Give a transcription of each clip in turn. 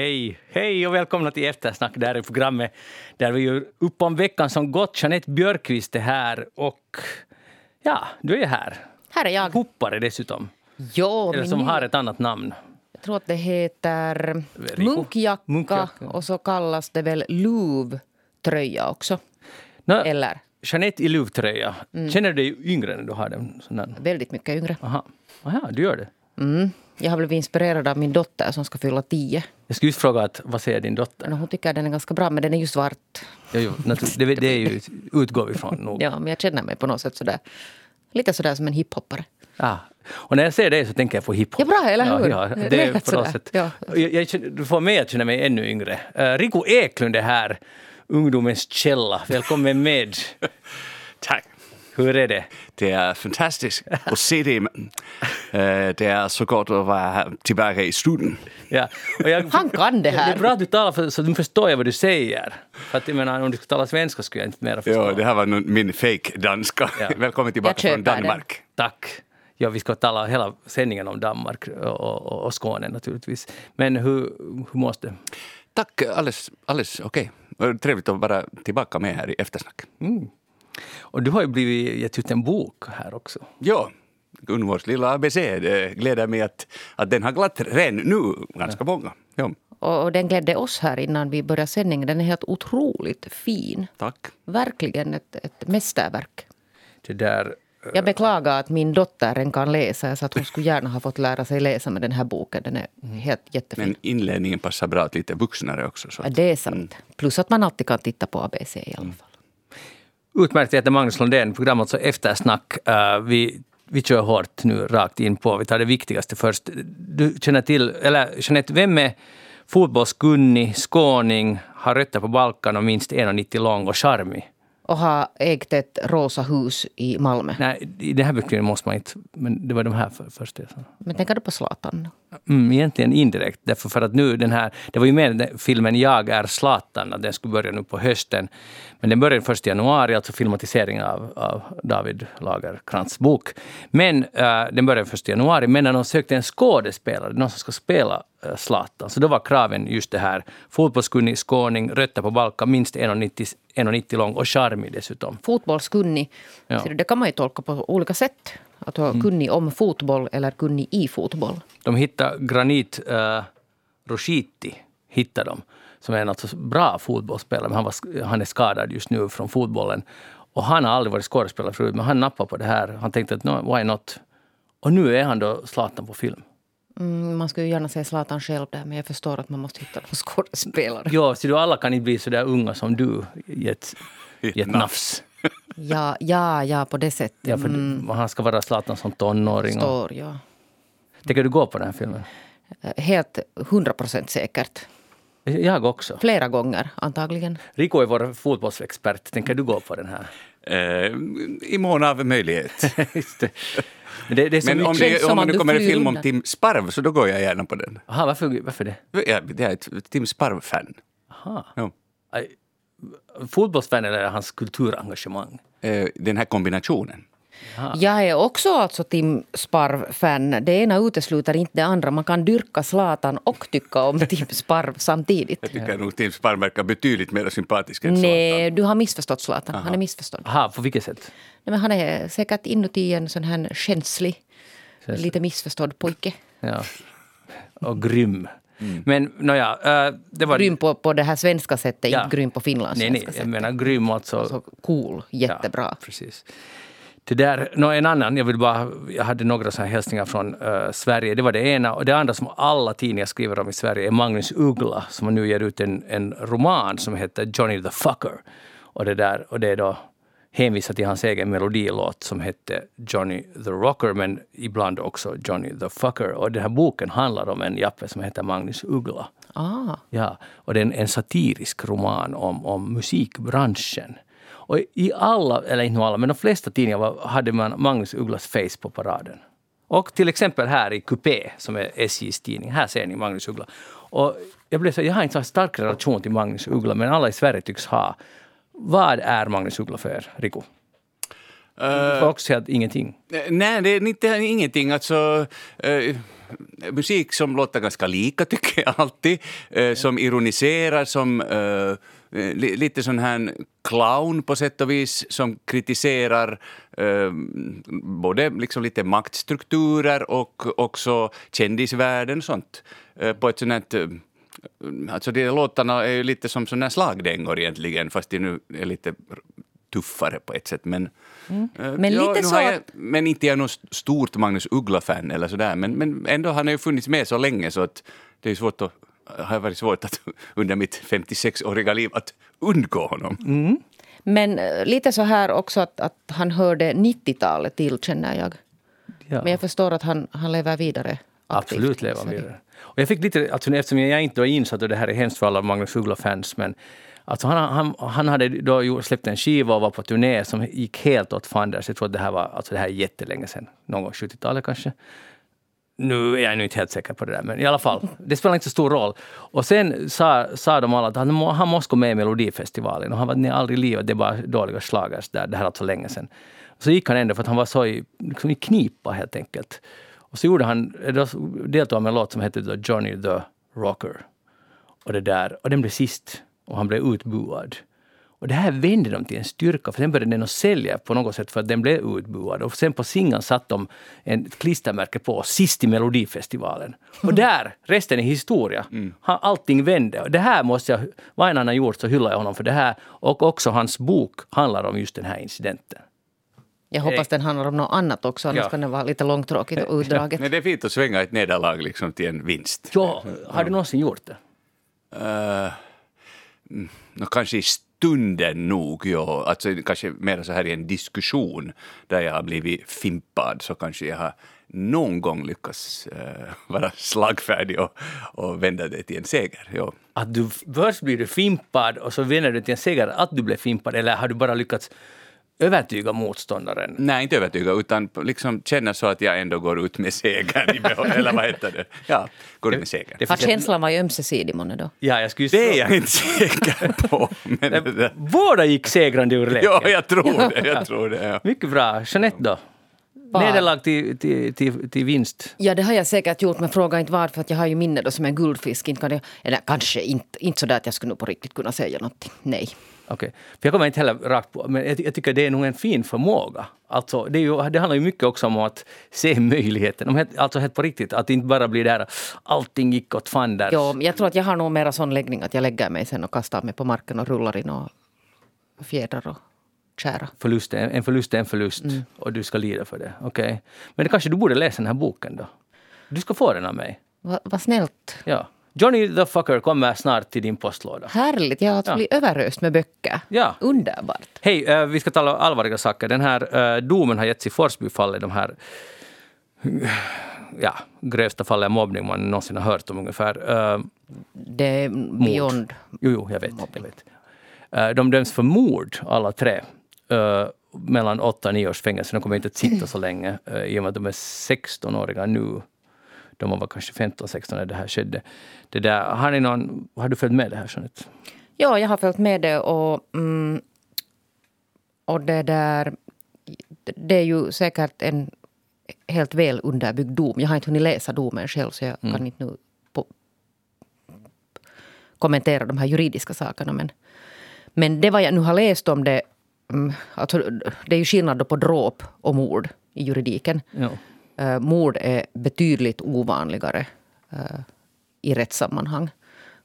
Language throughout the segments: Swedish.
Hej, hej och välkomna till Eftersnack. Det här är programmet där vi gör upp om veckan som gått. Jeanette Björkqvist är här och ja, du är här. Här är jag. Hoppare dessutom. Jo, Eller som nya- har ett annat namn. Jag tror att det heter munkjacka, Munkjacka. och så kallas det väl luvtröja också. Nå, Eller Jeanette i luvtröja. Känner du dig yngre när du har den? Sån där? väldigt mycket yngre. Aha. Aha, du gör det. Mm. Jag har blivit inspirerad av min dotter som ska fylla tio. Jag skulle just fråga att, vad säger din dotter? Men Hon tycker den är ganska bra, men den är ju svart. Jo, jo, det, det är ju, utgår vi från nog. Ja, men jag känner mig på något sätt sådär, lite sådär som en hiphoppare. Ja. Och när jag ser dig så tänker jag på hiphop. Ja, bra, eller hur? Ja, ja, Det är på något sätt. Ja. Jag, jag, du får mig att känna mig ännu yngre. Uh, Rico Eklund är här, ungdomens källa. Välkommen med. Tack. Hur är det? Det är fantastiskt att se dig. Det är så gott att vara här tillbaka i studion. Ja. Och jag, Han kan det Det är här. bra att du talar för, så du förstår jag vad du säger. För att jag menar, om du skulle tala svenska skulle jag inte mera förstå. Ja, det här var min fake danska. Ja. Välkommen tillbaka från köper den. Danmark. Tack. Ja, vi ska tala hela sändningen om Danmark och, och, och Skåne naturligtvis. Men hur, hur måste det? Tack, alldeles, alldeles okej. Okay. Trevligt att vara tillbaka med här i eftersnack. Och du har ju blivit gett ut en bok här också. Ja, Gunvors lilla ABC. Det gläder mig att, att den har glatt redan nu ganska många. Ja, Och, och den glädde oss här innan vi började sändningen. Den är helt otroligt fin. tack. Verkligen ett, ett mästerverk. Det där, Jag beklagar att min dotter en kan läsa. Så att hon skulle gärna ha fått lära sig läsa med den här boken. Den är helt jättefin. Men inledningen passar bra åt lite vuxnare också. Så Ja, att, det är sant. Plus att man alltid kan titta på ABC i alla fall. Utmärkt, jag heter Magnus Lundén, programmet så Eftersnack. Uh, vi, vi kör hårt nu rakt in på, vi tar det viktigaste först. Du känner till, eller Jeanette, vem är fotbollskunnig, skåning, har rötter på Balkan och minst 1,90 lång och charmig? Och har ägt ett rosa hus i Malmö. Nej, i den här beskrivningen måste man inte, men det var de här för, först. Men tänker du på Zlatan? Mm, egentligen indirekt, därför för att nu den här, det var ju med filmen Jag är Zlatan, att den skulle börja nu på hösten. Men den började först i januari, alltså filmatiseringen av, av David Lagercrantz bok. Men eh, den började först i januari, men när de sökte en skådespelare, någon som ska spela uh, Zlatan, så då var kraven just det här, fotbollskunnig, skåning, rötter på Balkan, minst 1,90 1,90 lång och charmig dessutom. Fotbollskunnig. Ja. Så det kan man ju tolka på olika sätt. Att vara kunnig om fotboll eller kunnig i fotboll. De hittade Granit uh, Roshiti, hittade de, som är en alltså bra fotbollsspelare, men han, var, han är skadad just nu från fotbollen. Och han har aldrig varit skådespelare förut, men han nappade på det här. Han tänkte att no, why not? Och nu är han då Zlatan på film. Mm, man skulle ju gärna säga Zlatan själv där, men jag förstår att man måste hitta någon skådespelare. Ja, så du alla kan inte bli så där unga som du i ett, i ett nafs. Ja, ja, ja, på det sättet. Ja, för Mm, Han ska vara Zlatan som tonåring. Och, står, ja. tänker du gå på den här filmen? Eh, Helt hundra procent säkert. Jag också. Flera gånger antagligen. Rico är vår fotbollsexpert. Tänker du gå på den här? Eh, I mån av möjlighet. Just det. Men det, det Men om det, om det kommer en film om. Tim Sparv så då går jag gärna på den. Aha, varför, varför det? Jag, jag är ett Tim Sparv-fan. Aha. Ja. Fotbollsfan eller hans kulturengagemang? Eh, Den här kombinationen. Jag är också alltså Tim Sparv-fan. Det ena utesluter inte det andra. Man kan dyrka Zlatan och tycka om Tim Sparv samtidigt. Jag tycker nog Tim Sparv verkar betydligt mer sympatisk än Zlatan. Nej, du har missförstått Zlatan. Han är missförstådd. Aha, på vilket sätt? Nej, men han är säkert inuti en sån här känslig, lite missförstådd pojke. Ja. Och grym. Men nåja, äh, det var... Grym på, på det här svenska sättet, Ja. inte grym på Nej, nej, finlandssvenska jag sättet. menar grym alltså. Så cool, jättebra. Ja, precis. Det där, nå, en annan, jag vill bara, jag hade några så här hälsningar från eh, Sverige. Det var det ena. Och det andra som alla tidningar skriver om i Sverige är Magnus Uggla som nu ger ut en, en roman som heter Johnny the Fucker. Och det, där, och det är då hänvisar till hans egen melodilåt som hette Johnny the Rocker men ibland också Johnny the Fucker. Och den här boken handlar om en jappe som heter Magnus Uggla. Ah, Ja, och det är en, en satirisk roman om, om musikbranschen. Och i alla, eller inte alla, men de flesta tidningar var, hade man Magnus Ugglas face på paraden. Och till exempel här i Coupé, som är SJs tidning, här ser ni Magnus Uggla. Och jag, blev så, jag har inte så stark relation till Magnus Uggla, men alla i Sverige tycks ha. Vad är Magnus Uggla för Riku? Också säga att ingenting. Nej, det är inte ingenting. Alltså, eh, musik som låter ganska lika, tycker jag alltid. Eh, som ironiserar, som eh, li, lite sån här clown på sätt och vis, som kritiserar både liksom lite maktstrukturer och också kändisvärlden och sånt. På ett sånt här, Alltså de låtarna är ju lite som såna här slagdängor egentligen, fast de nu är lite tuffare på ett sätt. Men, Mm. Men lite nu så jag, att- men inte jag är något stort Magnus Uggla-fan eller sådär. Men, men ändå, han har ju funnits med så länge så att det är svårt att, har varit svårt att under mitt 56-åriga liv att undgå honom. Mm. Men eh, lite så här också att, att han hörde 90-talet till, känner jag. Ja. Men jag förstår att han, han lever vidare. aktivt. Absolut lever vidare. Och jag fick lite, alltså, eftersom jag inte är insatt och det här är hemskt för alla Magnus Uggla-fans, men alltså, han, han, han hade då släppt en skiva och var på turné som gick helt åt fanders. Jag tror att det här var alltså, det här är jättelänge sedan, någon gång 70-talet kanske. Nu är jag nu inte helt säker på det där, men i alla fall. Det spelar inte så stor roll. Och sen sa, sa de alla att han, han måste gå med i Melodifestivalen. Och han var nej, aldrig i livet, det är bara dåliga schlagers där. Det här är alltså länge sedan. Så gick han ändå för att han var så i, liksom i knipa helt enkelt. Och så gjorde han, då deltog han med en låt som hette Johnny the Rocker. Och, det där, och den blev sist. Och han blev utbuad. Och det här vände de till en styrka, för sen började den att sälja på något sätt för att den blev utbuad. Och sen på singeln satt de en ett klistermärke på, sist i Melodifestivalen. Och där, resten är historia. Han, allting vände. Och det här måste jag, vad än han har gjort så hyllar jag honom för det här. Och också hans bok handlar om just den här incidenten. Jag hoppas den handlar om något annat också, annars Ja. kan det vara lite långtråkigt och utdraget. Nej, det är fint att svänga ett nederlag liksom till en vinst. Ja, har du någonsin gjort det? Uh, no, kanske i stunden nog, ja. Alltså, kanske mer så här i en diskussion där jag har blivit fimpad så kanske jag har någon gång lyckats eh, vara slagfärdig och, och vända det till en seger. Ja. Att du först blir du fimpad och så vinner du till en seger att du blev fimpad eller har du bara lyckats övertyga motståndaren? Nej, inte övertygad, utan liksom känna så att jag ändå går ut med segern eller vad heter det? Ja, går ut med segern. Det Har finns ett- känslan varit ömsesidig månne då? Ja, jag skulle Det är jag inte säker på. Men det där- Båda gick segrande ur leken. ja, jag tror det. Jag tror det ja. Mycket bra. Jeanette då? Nederlag till, till, till, till vinst. Ja, det har jag säkert gjort, men fråga inte vad, för att jag har ju minne då som en guldfisk. Inte kan jag, eller kanske inte, inte så där att jag skulle nog på riktigt kunna säga någonting. Nej. Okej. För jag kommer inte heller rakt på, men jag, jag tycker det är nog en fin förmåga. Alltså, det, ju, det handlar ju mycket också om att se möjligheten. Alltså helt på riktigt, att inte bara blir där allting gick åt fanders. Jo, jag tror att jag har nog mera sån läggning att jag lägger mig sen och kastar mig på marken och rullar in och fjädrar och kära. Förlust är, en förlust är en förlust och du ska lida för det. Okej. Men det kanske du borde läsa den här boken då? Du ska få den av mig. Va- Vad snällt. Ja. Johnny the fucker kommer snart till din postlåda. Härligt. Jag har Ja. blivit överöst med böcker. Ja. Underbart. Hej, eh, vi ska tala allvarliga saker. Den här eh, domen har getts i Forsbyfallet. De här ja, grövsta fallet av mobbning man någonsin har hört om ungefär. Eh, Det är beyond. Jo, jo, jag vet. Jag vet. De döms för mord, alla tre. Mellan 8 och 9 års fängelse. De kommer inte att sitta så länge i och med att de är 16-åriga nu. De var kanske 15-16 när det här skedde. Det där, har, ni någon, har du följt med det här, Jeanette? Ja, jag har följt med det och, mm, och det där... Det är ju säkert en helt väl underbyggd dom. Jag har inte hunnit läsa domen själv så jag kan inte nu på, kommentera de här juridiska sakerna. Men, men det vad jag nu har läst om det... mm, Alltså, det är ju skillnad då på dråp och mord i juridiken. Ja. Uh, mord är betydligt ovanligare eh, i rättssammanhang.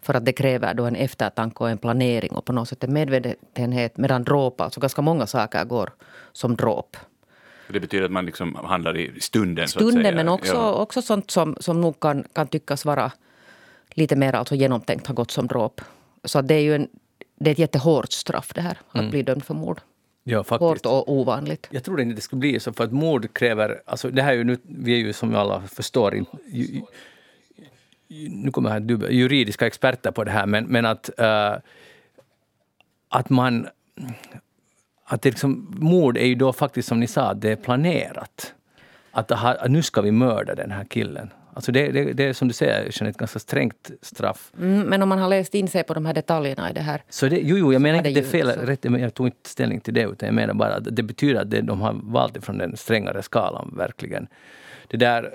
För att det kräver då en eftertanke och en planering och på något sätt en medvetenhet. Medan dråp, alltså ganska många saker går som dråp. Det betyder att man liksom handlar i stunden. Stunden men också, Ja. också sånt som, som nog kan, kan tyckas vara lite mer alltså genomtänkt har gått som dråp. Så det är ju en, det är ett jättehårt straff det här, att bli dömd för mord. Ja, faktiskt. Hårt och ovanligt. Jag tror inte det skulle bli så, för att mord kräver... Alltså det här är ju nu, vi är ju som alla förstår in, ju, nu kommer här dubbel, juridiska experter på det här, men, men att, eh, att man... Att det liksom, mord är ju då faktiskt som ni sa, det är planerat. Att, att nu ska vi mörda den här killen. Alltså det, det, det är som du säger, ett ganska strängt straff. Mm, men om man har läst in sig på de här detaljerna i det här. Så det, jo, jo, jag menar inte det är fel, rätt, jag tog inte ställning till det, utan jag menar bara att det betyder att det, de har valt från den strängare skalan, verkligen. Det där,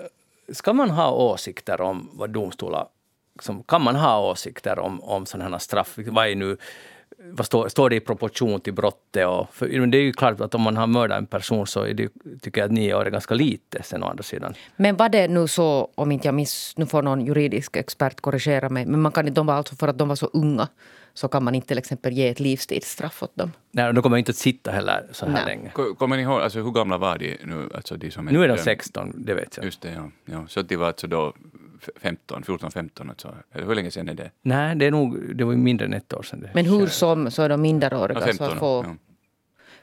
ska man ha åsikter om vad domstolar... Som, kan man ha åsikter om, om sådana här straff? Vad är nu vad står, står det i proportion till brottet? Och, för det är ju klart att om man har mördat en person så är det, tycker jag att nio år är ganska lite sen å andra sidan. Men var det nu så, om inte jag miss, nu får någon juridisk expert korrigera mig, men man kan, de var alltså för att de var så unga så kan man inte till exempel ge ett livstidsstraff åt dem. Nej, de kommer inte att sitta heller så här Nej. länge. Kommer ni ihåg, alltså hur gamla var de nu? Alltså de som Nu är de dömda? 16, det vet jag. Just det, ja. ja. Så de var alltså då 15, 14, 15 alltså. Eller Hur länge sedan är det? Nej, det, är nog, det var mindre än ett år sedan. Det. Men hur som så är de minderåriga. Ja, så 15 att få, ja.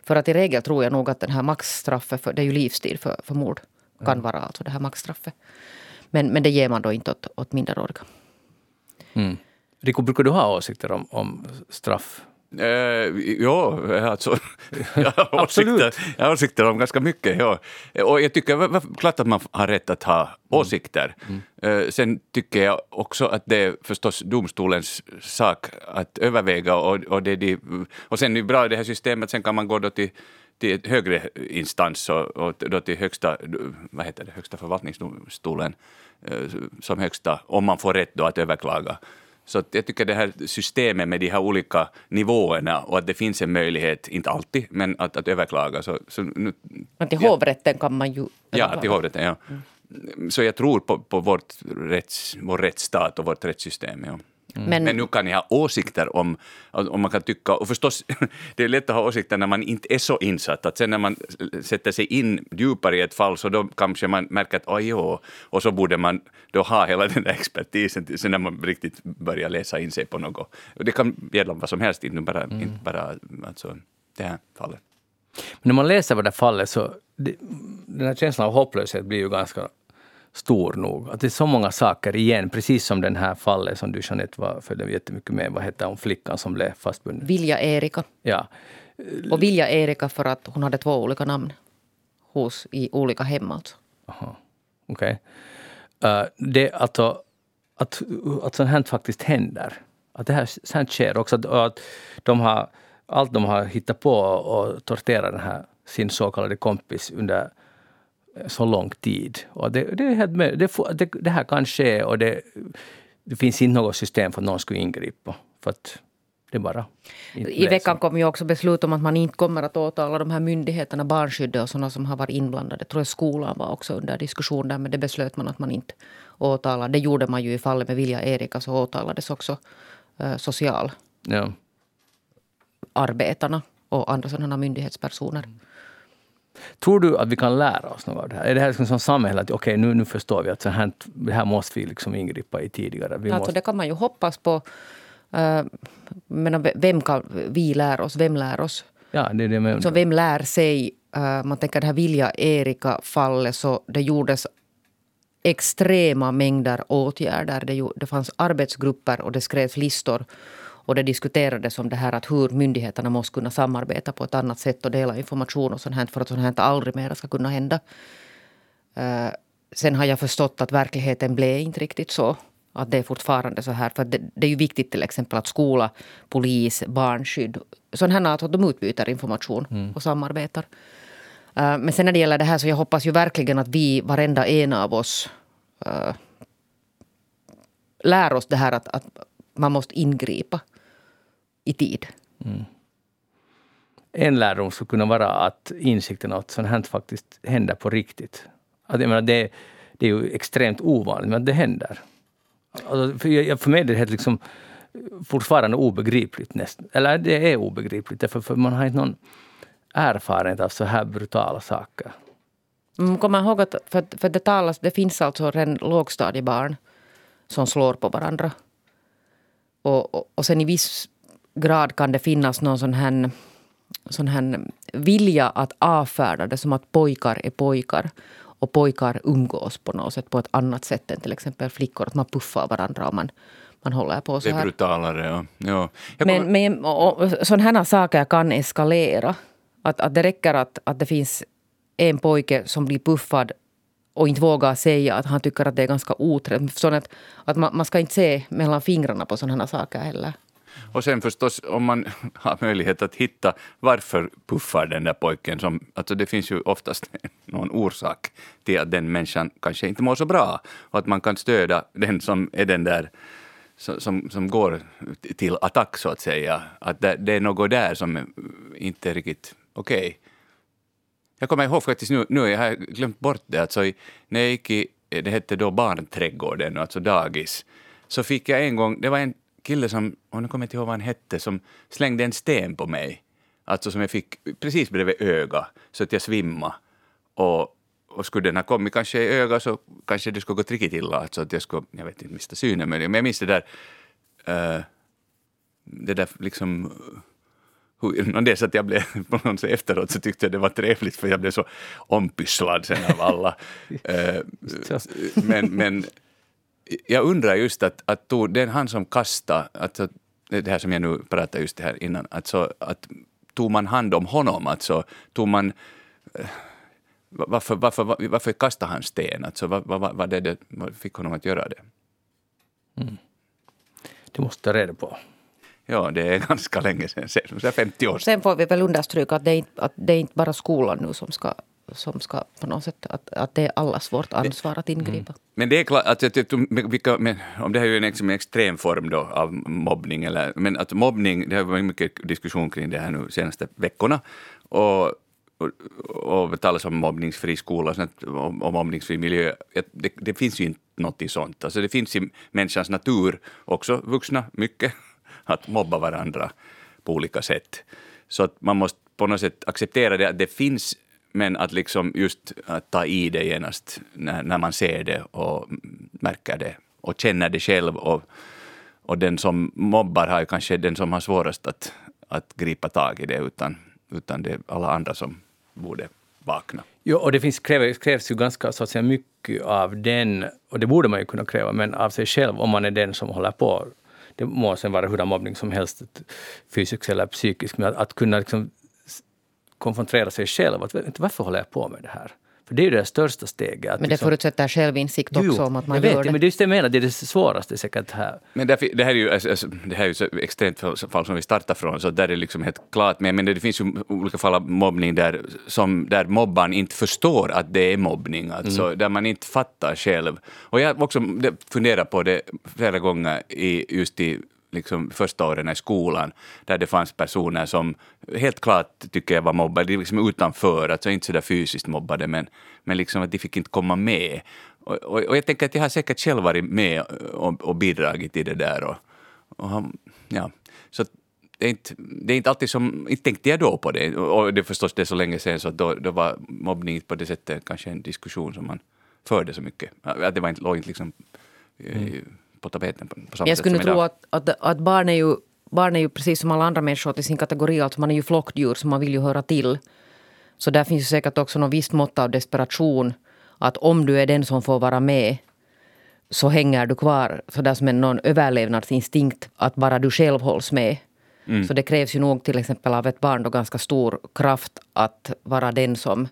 För att i regel tror jag nog att den här maxstraffet, för, det är ju livstid för, för mord, kan vara alltså det här maxstraffet. Men, men det ger man då inte åt, åt minderåriga. Mm. Rico, brukar du ha åsikter om, om straff? Eh, ja, alltså, jag, har åsikter, jag har åsikter om ganska mycket. Ja. Och jag tycker klart att man har rätt att ha åsikter. Eh, sen tycker jag också att det är förstås domstolens sak att överväga. Och, och, det de, och sen är det bra i det här systemet, sen kan man gå då till till högre instans och, och då till högsta, vad heter det, högsta förvaltningsdomstolen eh, som högsta, om man får rätt då att överklaga. Så jag tycker det här systemet med de här olika nivåerna och att det finns en möjlighet, inte alltid, men att, att överklaga. Så, så nu, Men till Ja. hovrätten kan man ju... ja, till hovrätten, ja. Så jag tror på, på vårt rätts, vår rättsstat och vårt rättssystem. Ja. Men, Men nu kan ni ha åsikter om, om man kan tycka, och förstås, det är lätt att ha åsikter när man inte är så insatt, att sen när man sätter sig in djupare i ett fall så då kanske man märker att oj, jo, och så borde man då ha hela den där expertisen sen när man riktigt börjar läsa in sig på något. Och det kan gälla vad som helst, inte bara, inte bara alltså, det här fallet. Men när man läser vad det fallet så det, den här känslan av hopplöshet blir ju ganska stor nog. Att det är så många saker igen, precis som den här fallet som du Jeanette var, följde jättemycket med. Vad hette hon, flickan som blev fastbunden? Vilja Erika. Ja. Och Vilja Erika för att hon hade två olika namn hos, i olika hem alltså. Aha. Okej. Eh, det alltså, att, att sånt här faktiskt händer. Att det här sånt sker också. Att, att de har, allt de har hittat på och torterat den här, sin så kallade kompis under så lång tid. Och det, det, det, det, det här kan ske och det, det finns inte något system för att någon skulle ingripa. För att det bara I veckan kom ju också beslut om att man inte kommer att åtala de här myndigheterna, barnskyddet och sådana som har varit inblandade. Jag tror att skolan var också under diskussion där, men det beslöt man att man inte åtalar. Det gjorde man ju i fallet med Vilja Erika, så åtalades också eh, socialarbetarna Ja. och andra sådana myndighetspersoner. Tror du att vi kan lära oss något av det här? Är det här liksom som samhälle att okej, nu, nu förstår vi att så här, det här måste vi liksom ingripa i tidigare? Vi Alltså måste, det kan man ju hoppas på. Eh, Men vem kan vi lära oss? Vem lär oss? ja, det är det med, Så vem lär sig? eh, man tänker det här Vilja Erika-fallet, så det gjordes extrema mängder åtgärder. Det fanns arbetsgrupper och det skrevs listor. Och det diskuterades om det här att hur myndigheterna måste kunna samarbeta på ett annat sätt och dela information och sånt här för att sånt här aldrig mer ska kunna hända. Eh, sen har jag förstått att verkligheten blev inte riktigt så. Att det är fortfarande så här. För det, det är ju viktigt till exempel att skola, polis, barnskydd, sånt här att de utbyter information och samarbetar. Eh, men sen när det gäller det här så jag hoppas ju verkligen att vi, varenda en av oss, eh, lär oss det här att, att man måste ingripa i tid. en lärdom skulle kunna vara att insikten att sånt här faktiskt händer på riktigt. Att, jag menar, det, det är ju extremt ovanligt, men det händer. Alltså, för, jag, för mig är det helt liksom fortfarande obegripligt. Näst, eller det är obegripligt, därför för man har inte någon erfarenhet av så här brutala saker. Mm, Kom ihåg att för, för det, talas, det finns alltså redan lågstadiebarn som slår på varandra. Och, och, och sen i viss grad kan det finnas någon sån här, sån här vilja att avfärda det som att pojkar är pojkar. Och pojkar umgås på något sätt på ett annat sätt än till exempel flickor. Att man puffar varandra och man, man håller på så Det är här. brutalare. Ja. Ja. Jag Men, kommer- men och, och, sådana här saker kan eskalera. Att, att det räcker att, att det finns en pojke som blir puffad och inte vågar säga att han tycker att det är ganska otrevligt. Att, att man, man ska inte se mellan fingrarna på sådana saker heller. Och sen förstås om man har möjlighet att hitta varför puffar den där pojken. Som, alltså det finns ju oftast någon orsak till att den människan kanske inte mår så bra. Och att man kan stödja den som är den där som, som går till attack så att säga. Att det, det är något där som inte är riktigt okej. Okay. Jag kommer ihåg faktiskt nu, nu jag har glömt bort det, alltså när jag gick i, det hette då barnträdgården, alltså dagis, så fick jag en gång, det var en kille som, och nu kommer jag inte ihåg vad han hette, som slängde en sten på mig. Alltså som jag fick precis bredvid ögat, så att jag svimmade. Och, och skulle den ha kommit kanske i ögat så kanske det skulle gått riktigt illa, alltså att jag skulle, jag vet inte, mista synen, men jag minns det där, uh, det där liksom hur, så att jag blev, sätt efteråt så tyckte jag det var trevligt för jag blev så ompysslad sen av alla. uh, men, men jag undrar just att, att tog, det är han som kastade, alltså, det här som jag nu pratade just här innan, alltså, att tog man hand om honom, alltså tog man eh, varför, varför, varför, varför kastade han sten? Alltså, vad, vad, vad, det, det, vad fick honom att göra det? Mm. Det måste ta reda på. Ja, det är ganska länge sedan, 50 år sedan. Sen får vi väl understryka att det är inte, att det är inte bara skolan nu som ska som ska på något sätt, att, att det är allas vårt ansvar att ingripa. Mm. Men det är klart, att, att, vilka, men, om det här är ju en, en extrem form då av mobbning, eller, men att mobbning, det har varit mycket diskussion kring det här nu senaste veckorna. Och, och, och talas om mobbningsfri skola och, och mobbningsfri miljö. Det, det, finns ju inte något sånt. Alltså det finns i människans natur, också vuxna, mycket, att mobba varandra på olika sätt. Så att man måste på något sätt acceptera det, att det finns men att liksom just att ta i det genast när, när man ser det och märker det och känner det själv. Och, och den som mobbar har ju kanske den som har svårast att, att gripa tag i det utan, utan det är alla andra som borde vakna. Jo, och det finns, krävs, krävs ju ganska så att säga, mycket av den, och det borde man ju kunna kräva, men av sig själv om man är den som håller på. Det må sen vara hurdan mobbning som helst, fysisk eller psykisk, men att, att kunna liksom konfrontera sig själv. Att, varför håller jag på med det här? För det är det största steget. men det liksom, förutsätter självinsikt också jo, om att man jag gör vet, det. Men det är just det jag menar, det är det svåraste säkert här. Men därför, det här är ju, alltså, alltså det här är ju så extremt fall som vi startar från, så där är det liksom helt klart. Men, men det finns ju olika fall av mobbning där, som, där mobbaren inte förstår att det är mobbning, alltså mm. där man inte fattar själv. Och jag har också funderat på det flera gånger i, just i liksom första åren i skolan, där det fanns personer som helt klart tycker jag var mobbade, liksom utanför, alltså inte sådär fysiskt mobbade, men, men liksom att de fick inte komma med. Och, och, och jag tänker att jag har säkert själv varit med och, och bidragit till det där. Och, och ja. Så det är, inte, det är inte alltid som... Inte tänkte jag då på det. Och det är förstås det är så länge sedan så då, då var mobbning på det sättet kanske en diskussion som man förde så mycket. Att det var inte, låg inte liksom mm på tapeten på, på Jag skulle tro att, att, att barn, är ju, barn är ju precis som alla andra människor till sin kategori. Alltså man är ju flockdjur så man vill ju höra till. Så där finns ju säkert också något visst mått av desperation. Att om du är den som får vara med så hänger du kvar sådär som en någon överlevnadsinstinkt att bara du själv hålls med. Mm. Så det krävs ju nog till exempel av ett barn då ganska stor kraft att vara den som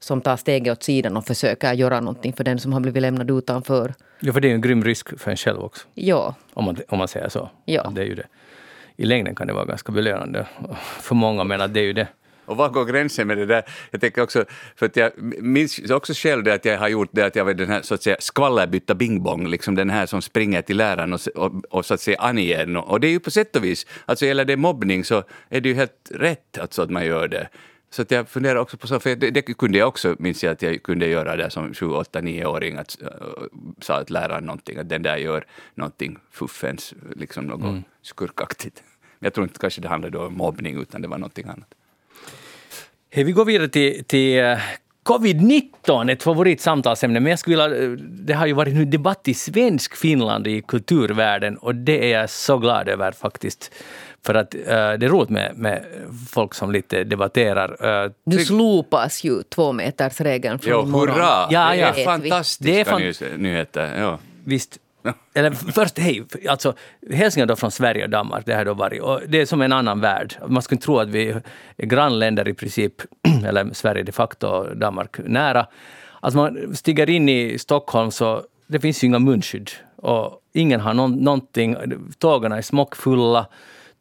som tar steget åt sidan och försöker göra någonting för den som har blivit lämnad utanför. Ja, för det är en grym risk för en själv också. Ja. Om man, om man säger så. Ja. Det är ju det. I längden kan det vara ganska belönande för många, men att det är ju det. Och var går gränsen med det där? Jag tänker också, för att jag minns också själv det att jag har gjort det att jag var den här så att säga skvallerbytta bingbong, liksom den här som springer till läraren och, och, och så att säga anger. Och det är ju på sätt och vis, alltså gäller det mobbning så är det ju helt rätt alltså att man gör det. Så att jag funderar också på så, för det, det, kunde jag också, minns jag att jag kunde göra det som 7, 8, 9-åring, att uh, sa att läraren någonting, att den där gör någonting fuffens, liksom något mm. skurkaktigt. Jag tror inte kanske det handlade om mobbning, utan det var någonting annat. Hey, vi går vidare till, till uh, Covid-19, ett favoritsamtalsämne, men jag skulle vilja, uh, det har ju varit nu debatt i svensk Finland i kulturvärlden och det är jag så glad över faktiskt. För att uh, det är roligt med, med folk som lite debatterar. Uh, nu slopas ju tvåmetersregeln från jo, imorgon. hurra! Ja, ja. Det är fantastiska det är fan nyheter. Ja. Visst. Eller först, hej, alltså hälsningar då från Sverige och Danmark, det har då varit. Och det är som en annan värld. Man skulle tro att vi är grannländer i princip, eller Sverige de facto och Danmark nära. Alltså man stiger in i Stockholm så det finns ju inga munskydd. Och ingen har någon, någonting. Tågen är smockfulla.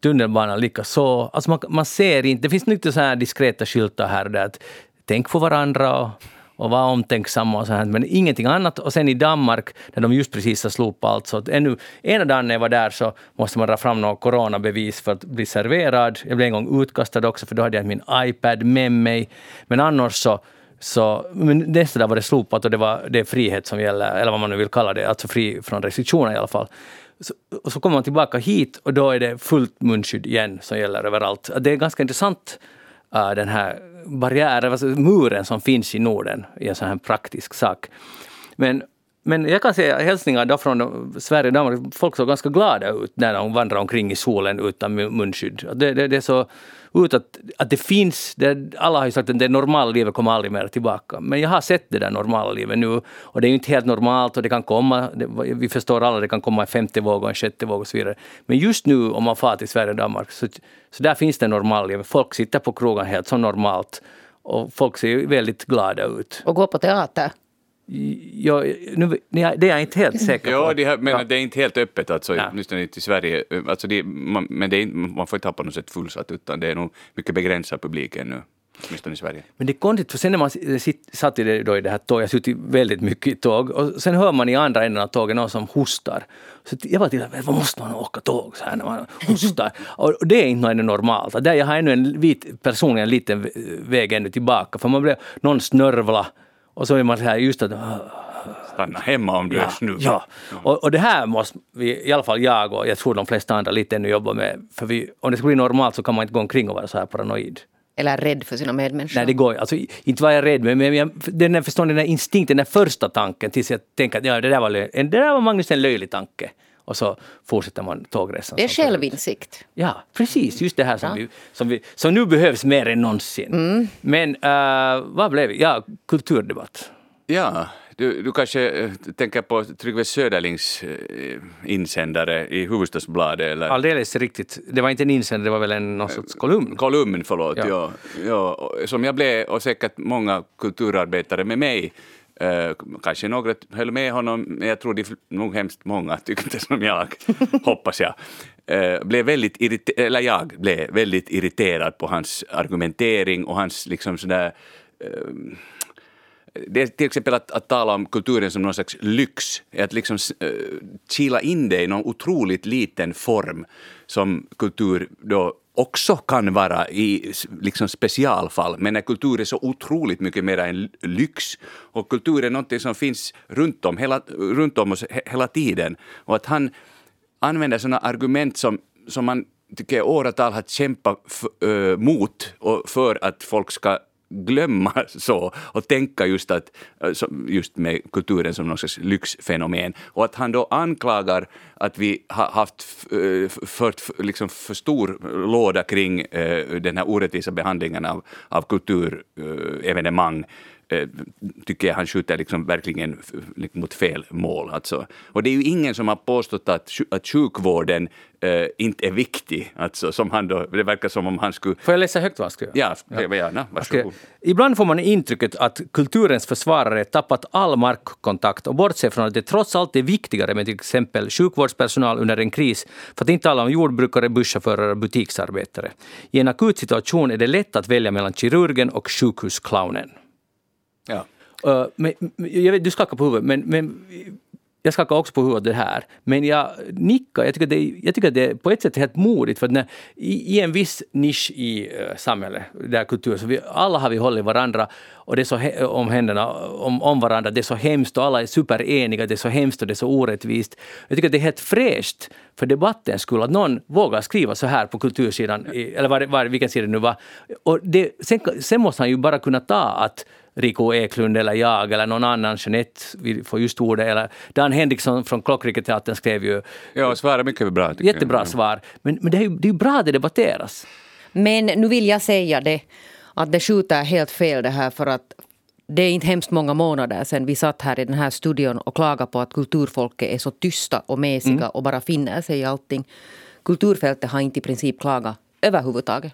Tunnelbanan likaså. Alltså man, man ser inte. Det finns lite så här diskreta skyltar här och där. Att tänk på varandra och, och var omtänksamma och så här. Men ingenting annat. Och sen i Danmark, där de just precis har slopat allt. Så att ännu, ena dagen när jag var där så måste man dra fram några coronabevis för att bli serverad. Jag blev en gång utkastad också för då hade jag min iPad med mig. Men annars så så, men nästa dag var det slopat och det, var, det är frihet som gäller, eller vad man nu vill kalla det, alltså fri från restriktioner i alla fall. Så, och så kommer man tillbaka hit och då är det fullt munskydd igen som gäller överallt. Det är ganska intressant uh, den här barriären, alltså muren som finns i Norden i en sån här praktisk sak. Men, men jag kan säga hälsningar då från Sverige och Danmark, folk såg ganska glada ut när de vandrade omkring i solen utan munskydd. Det, det, det är så ut att, att det finns, det, alla har ju sagt att det normala livet kommer aldrig mer tillbaka. Men jag har sett det där normala livet nu och det är ju inte helt normalt och det kan komma, det, vi förstår alla, det kan komma en femte våg och en sjätte våg och så vidare. Men just nu om man far till Sverige och Danmark så, så där finns det normala livet. Folk sitter på krogen helt som normalt och folk ser väldigt glada ut. Och går på teater? Ja, nu, det är jag inte helt säker på. Ja, det, men ja. det är inte helt öppet, alltså, åtminstone inte i Sverige. Alltså det, man, men det är, man får inte ha på något sätt fullsatt, utan det är nog mycket begränsad publik ännu. Åtminstone i Sverige. Men det är konstigt, för sen när man satt i det, då i det här tåget, jag suttit väldigt mycket i tåg, och sen hör man i andra änden av tåget någon som hostar. Så jag var till vad måste man åka tåg så här när man hostar? och det är inte något normalt. Där jag har ännu en vit, personligen en liten väg ännu tillbaka, för man blev, någon snörvla och så är man så här just att... Stanna hemma om du ja, är snuvig. Ja, och, och det här måste vi, i alla fall jag och jag tror de flesta andra lite ännu jobba med. För vi, om det ska bli normalt så kan man inte gå omkring och vara så här paranoid. Eller rädd för sina medmänniskor. Nej, det går alltså, inte var jag rädd, men, men jag, den där, förstår, den där instinkten, den första tanken tills jag tänker att ja, det, där var, det där var Magnus en löjlig tanke. Och så fortsätter man tågresan. Det är självinsikt. Ja, precis. Just det här som, ja. vi, som, vi, som nu behövs mer än någonsin. Mm. Men uh, vad blev det? Ja, kulturdebatt. Ja, du, du kanske äh, tänker på Tryggve Söderlings äh, insändare i Hufvudstadsbladet? Eller? Alldeles riktigt. Det var inte en insändare, det var väl en någon sorts kolumn? Kolumn, förlåt. Ja. Ja, ja, som jag blev, och säkert många kulturarbetare med mig, Eh, Kanske några höll med honom, men jag tror de, nog hemskt många tyckte som jag, hoppas jag. Eh, blev väldigt irriter- eller jag blev väldigt irriterad på hans argumentering och hans liksom sådär eh, det är till exempel att, att tala om kulturen som någon slags lyx, att liksom uh, kila in det i någon otroligt liten form som kultur då också kan vara i liksom specialfall, men när kultur är så otroligt mycket mer en lyx och kultur är något som finns runt om, hela, runt om oss hela tiden och att han använder sådana argument som, som man tycker åratal har kämpat f, äh, mot och för att folk ska glömma så och tänka just, att, eh, just med kulturen som något slags lyxfenomen. Och att han då anklagar att vi har haft eh, fört liksom för stor låda kring eh, den här orättvisa behandlingen av, av kulturevenemang Eh, tycker jag han skjuter liksom verkligen mot fel mål. Alltså. Och det är ju ingen som har påstått att, att sjukvården äh, inte är viktig. Alltså, som han då, det verkar som om han skulle... Får jag läsa högt vad han skrev? Ja, ja. gärna. Varsågod. Ibland får man intrycket att kulturens försvarare tappat all markkontakt och bortser från att det trots allt är viktigare med till exempel sjukvårdspersonal under en kris, för att inte tala om jordbrukare, busschaufförer och butiksarbetare. I en akut situation är det lätt att välja mellan kirurgen och sjukhusclownen. Ja. Uh, men, jag vet, du skakar på huvudet, men, men jag skakar också på huvudet det här. Men jag nickar. Jag tycker, det, jag tycker att det på ett sätt är helt modigt. För när, i, i, en viss nisch i uh, samhället, där kultur, så vi, alla har vi hållit varandra och det är så he, om händerna om, om varandra. Det är så hemskt och alla är supereniga. Det är så hemskt och det är så orättvist. Jag tycker att det är helt fräscht för debattens skull att någon vågar skriva så här på kultursidan, eller var, var, vilken sida det nu var. Och det, sen, sen måste han ju bara kunna ta att Rico Eklund eller jag eller någon annan, Jeanette, vi får just ordet, eller Dan Henriksson från Klockriketeatern skrev ju... Ja, svaret mycket bra. Jättebra jag. svar. Men, men det är ju det är bra att det debatteras. Men nu vill jag säga det, att det skjuter helt fel det här för att det är inte hemskt många månader sedan vi satt här i den här studion och klagade på att kulturfolket är så tysta och mesiga mm. och bara finner sig i allting. Kulturfältet har inte i princip klagat överhuvudtaget.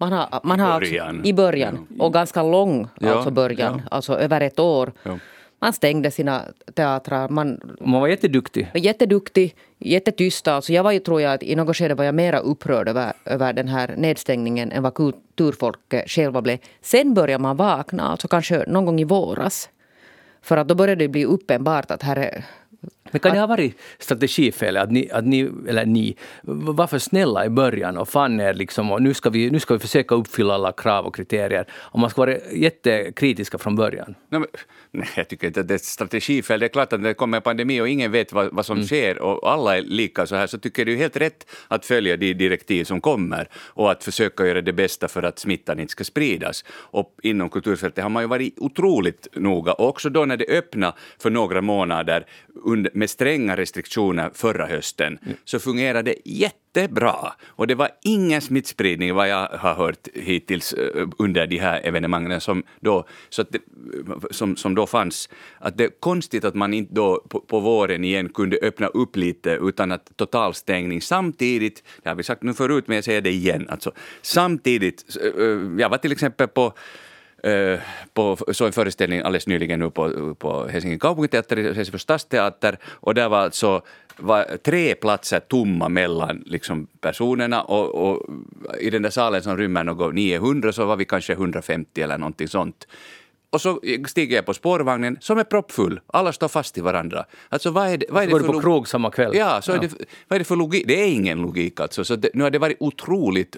Man har, man har alltså- början. I början. Och ganska lång Ja, alltså början. Alltså över ett år. Ja. Man stängde sina teatrar. Man Man var jätteduktig. var jätteduktig, jättetysta. Alltså jag var ju, tror jag, att i något skede var jag mera upprörd över, över den här nedstängningen än vad kulturfolket själva blev. Sen började man vakna, alltså kanske någon gång i våras. För att då började det bli uppenbart att här är Men kan det ha varit strategifel att ni, att ni, eller ni, var för snälla i början och fann er liksom och nu ska vi, nu ska vi försöka uppfylla alla krav och kriterier. Och man ska vara jättekritiska från början. Nej, men, nej, jag tycker inte att det är ett strategifel. Det är klart att när det kommer en pandemi och ingen vet vad, vad som sker och alla är lika så här så tycker jag det är helt rätt att följa de direktiv som kommer och att försöka göra det bästa för att smittan inte ska spridas. Och inom kulturfältet har man ju varit otroligt noga och också då när det öppnade för några månader under, med stränga restriktioner förra hösten så fungerade det jättebra. Och det var ingen smittspridning vad jag har hört hittills eh, under de här evenemangen som då, så att det, som, som då fanns. Att det är konstigt att man inte då på, på våren igen kunde öppna upp lite utan att totalstängning samtidigt, det har vi sagt nu förut men jag säger det igen, alltså samtidigt, eh, eh, jag var till exempel på på så en föreställning alldeles nyligen nu på, på Helsingin Kaupunginteater, Helsingfors stadsteater, och där var alltså var tre platser tomma mellan liksom, personerna och, och i den där salen som rymmer något 900 så var vi kanske 150 eller någonting sånt. Och så stiger jag på spårvagnen som är proppfull. Alla står fast i varandra. Alltså vad är det, vad är det går du för på krog samma kväll. Ja, så Är det, vad är det för logik? Det är ingen logik alltså. Så det, nu har det varit otroligt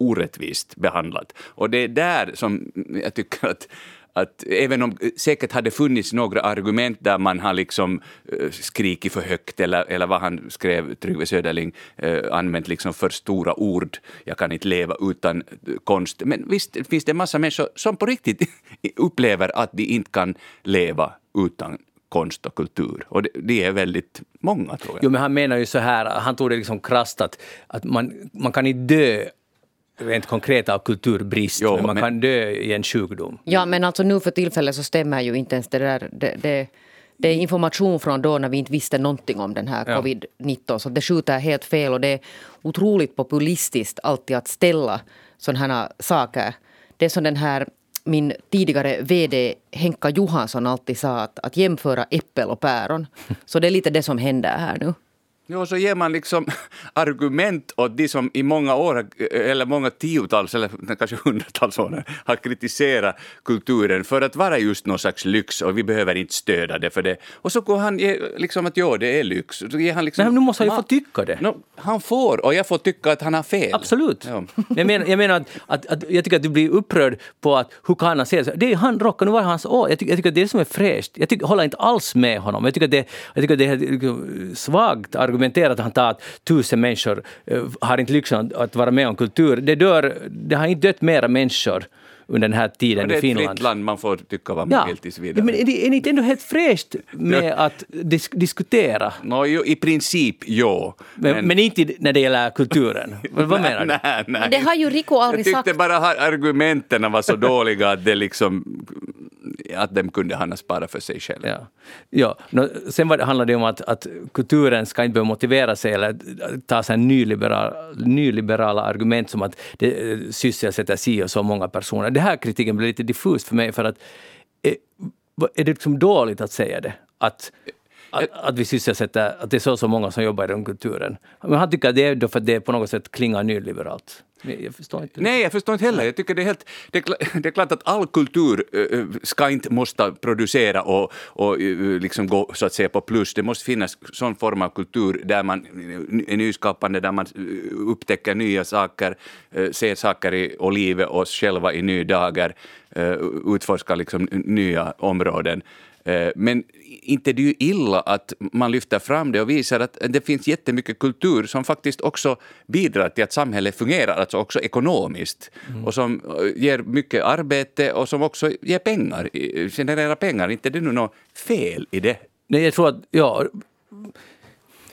orättvist behandlat. Och det är där som jag tycker att att även om säkert hade funnits några argument där man har liksom eh, skrikit för högt eller, eller vad han skrev, Tryggve Söderling, eh, använt liksom för stora ord. Jag kan inte leva utan konst. Men visst finns det en massa människor som på riktigt upplever att de inte kan leva utan konst och kultur. Och det, det är väldigt många tror jag. Jo, men han menar ju så här, han tog det liksom krasst att, att man, man kan inte dö rent konkret av kulturbrist, Jo, men man men- kan dö i en sjukdom. Ja, men alltså nu för tillfället så stämmer ju inte ens det där. Det, det, det är information från då när vi inte visste någonting om den här Ja. covid-19. Så det skjuter helt fel och det är otroligt populistiskt alltid att ställa sådana här saker. Det är som den här min tidigare VD Henka Johansson alltid sa att, att jämföra äppel och päron. Så det är lite det som händer här nu. Jo, så ger man liksom argument åt de som i många år, eller många tiotals eller kanske hundratals år har kritiserat kulturen för att vara just någon slags lyx och vi behöver inte stödja det för det. Och så går han liksom att ja, det är lyx. Så ger han liksom, Men nu måste han ju få tycka det. No, han får, och jag får tycka att han har fel. Absolut. Ja. Jag menar, jag menar att, att, att jag tycker att du blir upprörd på att hur kan han säga så? Det är han rockar, nu var hans år. Jag tycker, jag tycker att det är det som är fräscht. Jag tycker, håller inte alls med honom. Jag tycker att det, jag tycker att det är liksom svagt argumenterat att han tar att tusen människor eh, har inte lyxen att, att vara med om kultur. Det, dör, det har inte dött mera människor under den här tiden det är i ett Finland. fritt land, man får tycka vad man Ja. vill tills vidare. Men är det, är det inte ändå helt fräscht med att dis diskutera? Nå, jo, I princip, jo. Men, men, inte när det gäller kulturen. vad, vad menar du? Nej, nej. Men det har ju Rico aldrig Jag tyckte sagt. bara att argumenten var så dåliga att det liksom att de kunde han ha sparat för sig själv. Ja. Ja. Nå, sen var det, handlar det om att, att kulturen ska inte behöva motivera sig eller ta sig nyliberal, nyliberala argument som att det eh, sysselsätter si och så många personer. Det här kritiken blir lite diffus för mig för att eh, är, är det liksom dåligt att säga det? Att, att, att vi sysselsätter, att det är så så många som jobbar inom kulturen. Men han tycker att det är då för att det på något sätt klingar nyliberalt. Jag förstår inte. Nej, jag förstår inte heller. Jag tycker det är, helt, det, är, det är klart att all kultur eh, eh, ska inte måste producera och, och eh, liksom gå så att säga på plus. Det måste finnas sån form av kultur där man är nyskapande, där man upptäcker nya saker, ser saker i, och livet oss själva i nya dagar, utforskar liksom nya områden. Eh, Men inte det är ju illa att man lyfter fram det och visar att det finns jättemycket kultur som faktiskt också bidrar till att samhället fungerar, alltså också ekonomiskt. Och som eh, ger mycket arbete och som också ger pengar, genererar pengar. Inte är det nu något fel i det? Nej, jag tror att, ja,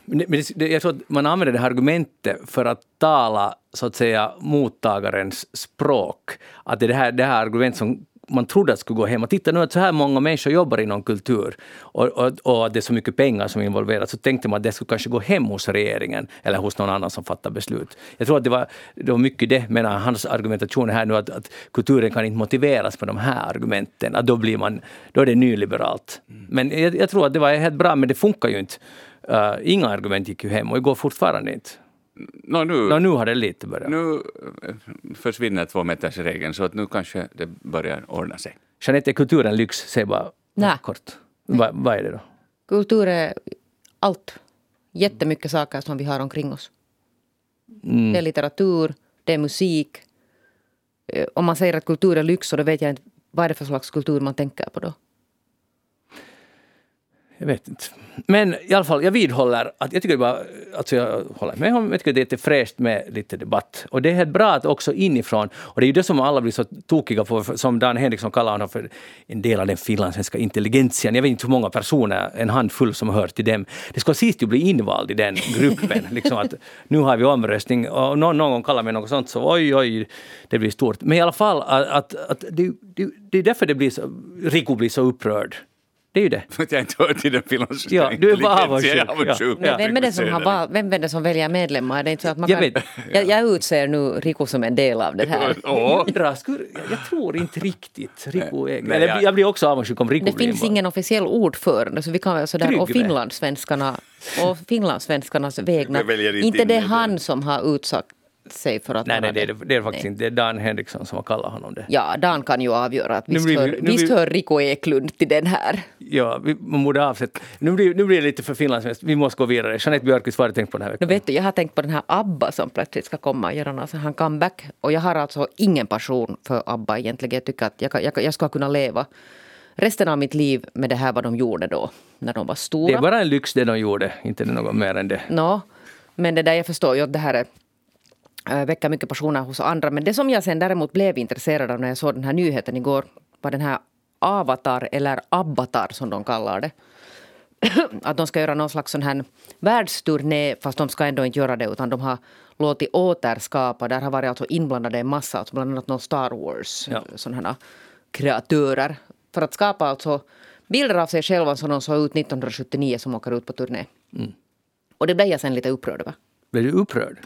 men jag tror att man använder det här argumentet för att tala så att säga mottagarens språk. Att det är det här, det här argument som man trodde att det skulle gå hem. Och titta nu att så här många människor jobbar inom kultur och, och, och det är så mycket pengar som är involverat, så tänkte man att det skulle kanske gå hem hos regeringen eller hos någon annan som fattar beslut. Jag tror att det var, det var mycket det, men hans argumentation här nu, att, att kulturen kan inte motiveras med de här argumenten. Att då, blir man, då är det nyliberalt. Men jag, jag tror att det var helt bra, men det funkar ju inte. Uh, inga argument gick ju hem och det går fortfarande inte. No, nu, no, nu har det lite börjat. Nu eh, försvinner tvåmetersregeln så att nu kanske det börjar ordna sig. Jeanette, är kulturen lyx? Säg bara Nej. kort. Va, vad är det då? Kultur är allt. Jättemycket saker som vi har omkring oss. Mm. Det är litteratur, det är musik. Eh, Om man säger att kultur är lyx, så då vet jag inte vad är det för slags kultur man tänker på då. Jag vet inte. Men i alla fall, jag vidhåller att jag tycker bara, alltså jag håller med om, jag tycker det är lite fräscht med lite debatt. Och det är helt bra att också inifrån, och det är ju det som alla blir så tokiga på, som Dan Henriksson kallar honom för en del av den finlandssvenska intelligensen. Jag vet inte hur många personer, en handfull som hör till dem. Det ska sist ju bli invald i den gruppen. liksom att nu har vi omröstning och någon, någon gång kallar mig något sånt så oj, oj, det blir stort. Men i alla fall, att, att, att det, det, det är därför det blir så, Rico blir så upprörd. Det är ju det. För att jag inte hör till den finlandssvenska Ja, du är bara. Jag avundsjuk. Men vem är det som, har val, vem är det som väljer medlemmar? Det är inte så att man Jag kan, vet. jag, jag utser nu Rico som en del av det här. Skulle, jag tror inte riktigt Rico är... Nej, jag- jag blir också avundsjuk om Rico Det finns ingen officiell ordförande så vi kan väl sådär, och finlandssvenskarna och finlandssvenskarnas vägnar. Jag inte det. han som har utsagt sig för att Nej, nej det, är, det- är det faktiskt Nej. inte. Det är Dan Henriksson som har kallat honom det. Ja, Dan kan ju avgöra att Nu visst, blir vi- hör, nu blir- visst hör Rico Eklund till den här. Ja, vi, man borde avsätta... Nu blir, nu blir det lite för finlandssvenskt. Vi måste gå vidare. Jeanette Björkqvist, vad har du tänkt på den här Nu veckan? vet du, jag har tänkt på den här ABBA som plötsligt ska komma och göra någon sån här comeback. Och jag har alltså ingen passion för ABBA egentligen. Jag tycker att jag, jag, jag ska kunna leva resten av mitt liv med det här vad de gjorde då, när de var stora. Det är bara en lyx det de gjorde, inte något mer än det. Nå, men det där jag förstår ju att det här är, äh, väcker mycket passioner hos andra. Men det som jag sen däremot blev intresserad av när jag såg den här nyheten igår var den här Avatar eller Abbatar som de kallar det. att de ska göra någon slags sån här världsturné fast de ska ändå inte göra det utan de har låtit återskapa. Där har varit alltså inblandade en massa, alltså bland annat någon Star Wars Ja. sådana här kreatörer. För att skapa alltså bilder av sig själva som de såg ut 1979 som åker ut på turné. Och det blev jag sen lite upprörd över. Blev du upprörd?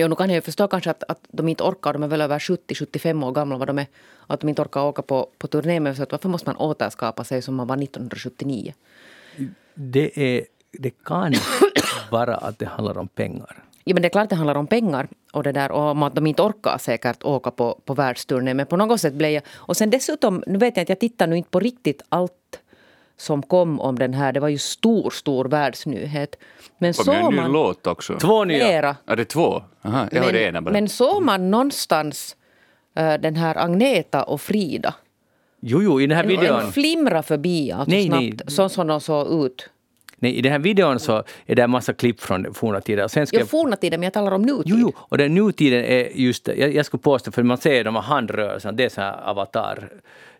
Jo, nu kan jag ju förstå kanske att, att de inte orkar, de är väl över 70-75 år gamla vad de är, att de inte orkar åka på, på turné. Men så att varför måste man återskapa sig som man var 1979? Det, är, det kan vara att det handlar om pengar. Ja, men det är klart att det handlar om pengar och, det där, och om att de inte orkar säkert åka på, på världsturné. Men på något sätt blev jag... Och sen dessutom, nu vet jag inte, jag tittar nu inte på riktigt allt som kom om den här. Det var ju stor, stor världsnyhet. Men Kom ju en såg ny man... låt också. Två nya. Flera. Ja, det är två? Aha, jag hörde ena Men, bara. men såg man någonstans eh, den här Agneta och Frida? Jo, jo, i den här En, videon... en flimra förbi alltså Nej, snabbt, nej. så som de såg ut. Nej, I den här videon så är det en massa klipp från forna tider. Och Sen ska Jag jag, forna tiden, men jag talar om nutid. jo, jo, och den nutiden är just. Jag, jag skulle påstå, för man ser de här handrörelserna, det är så här avatar.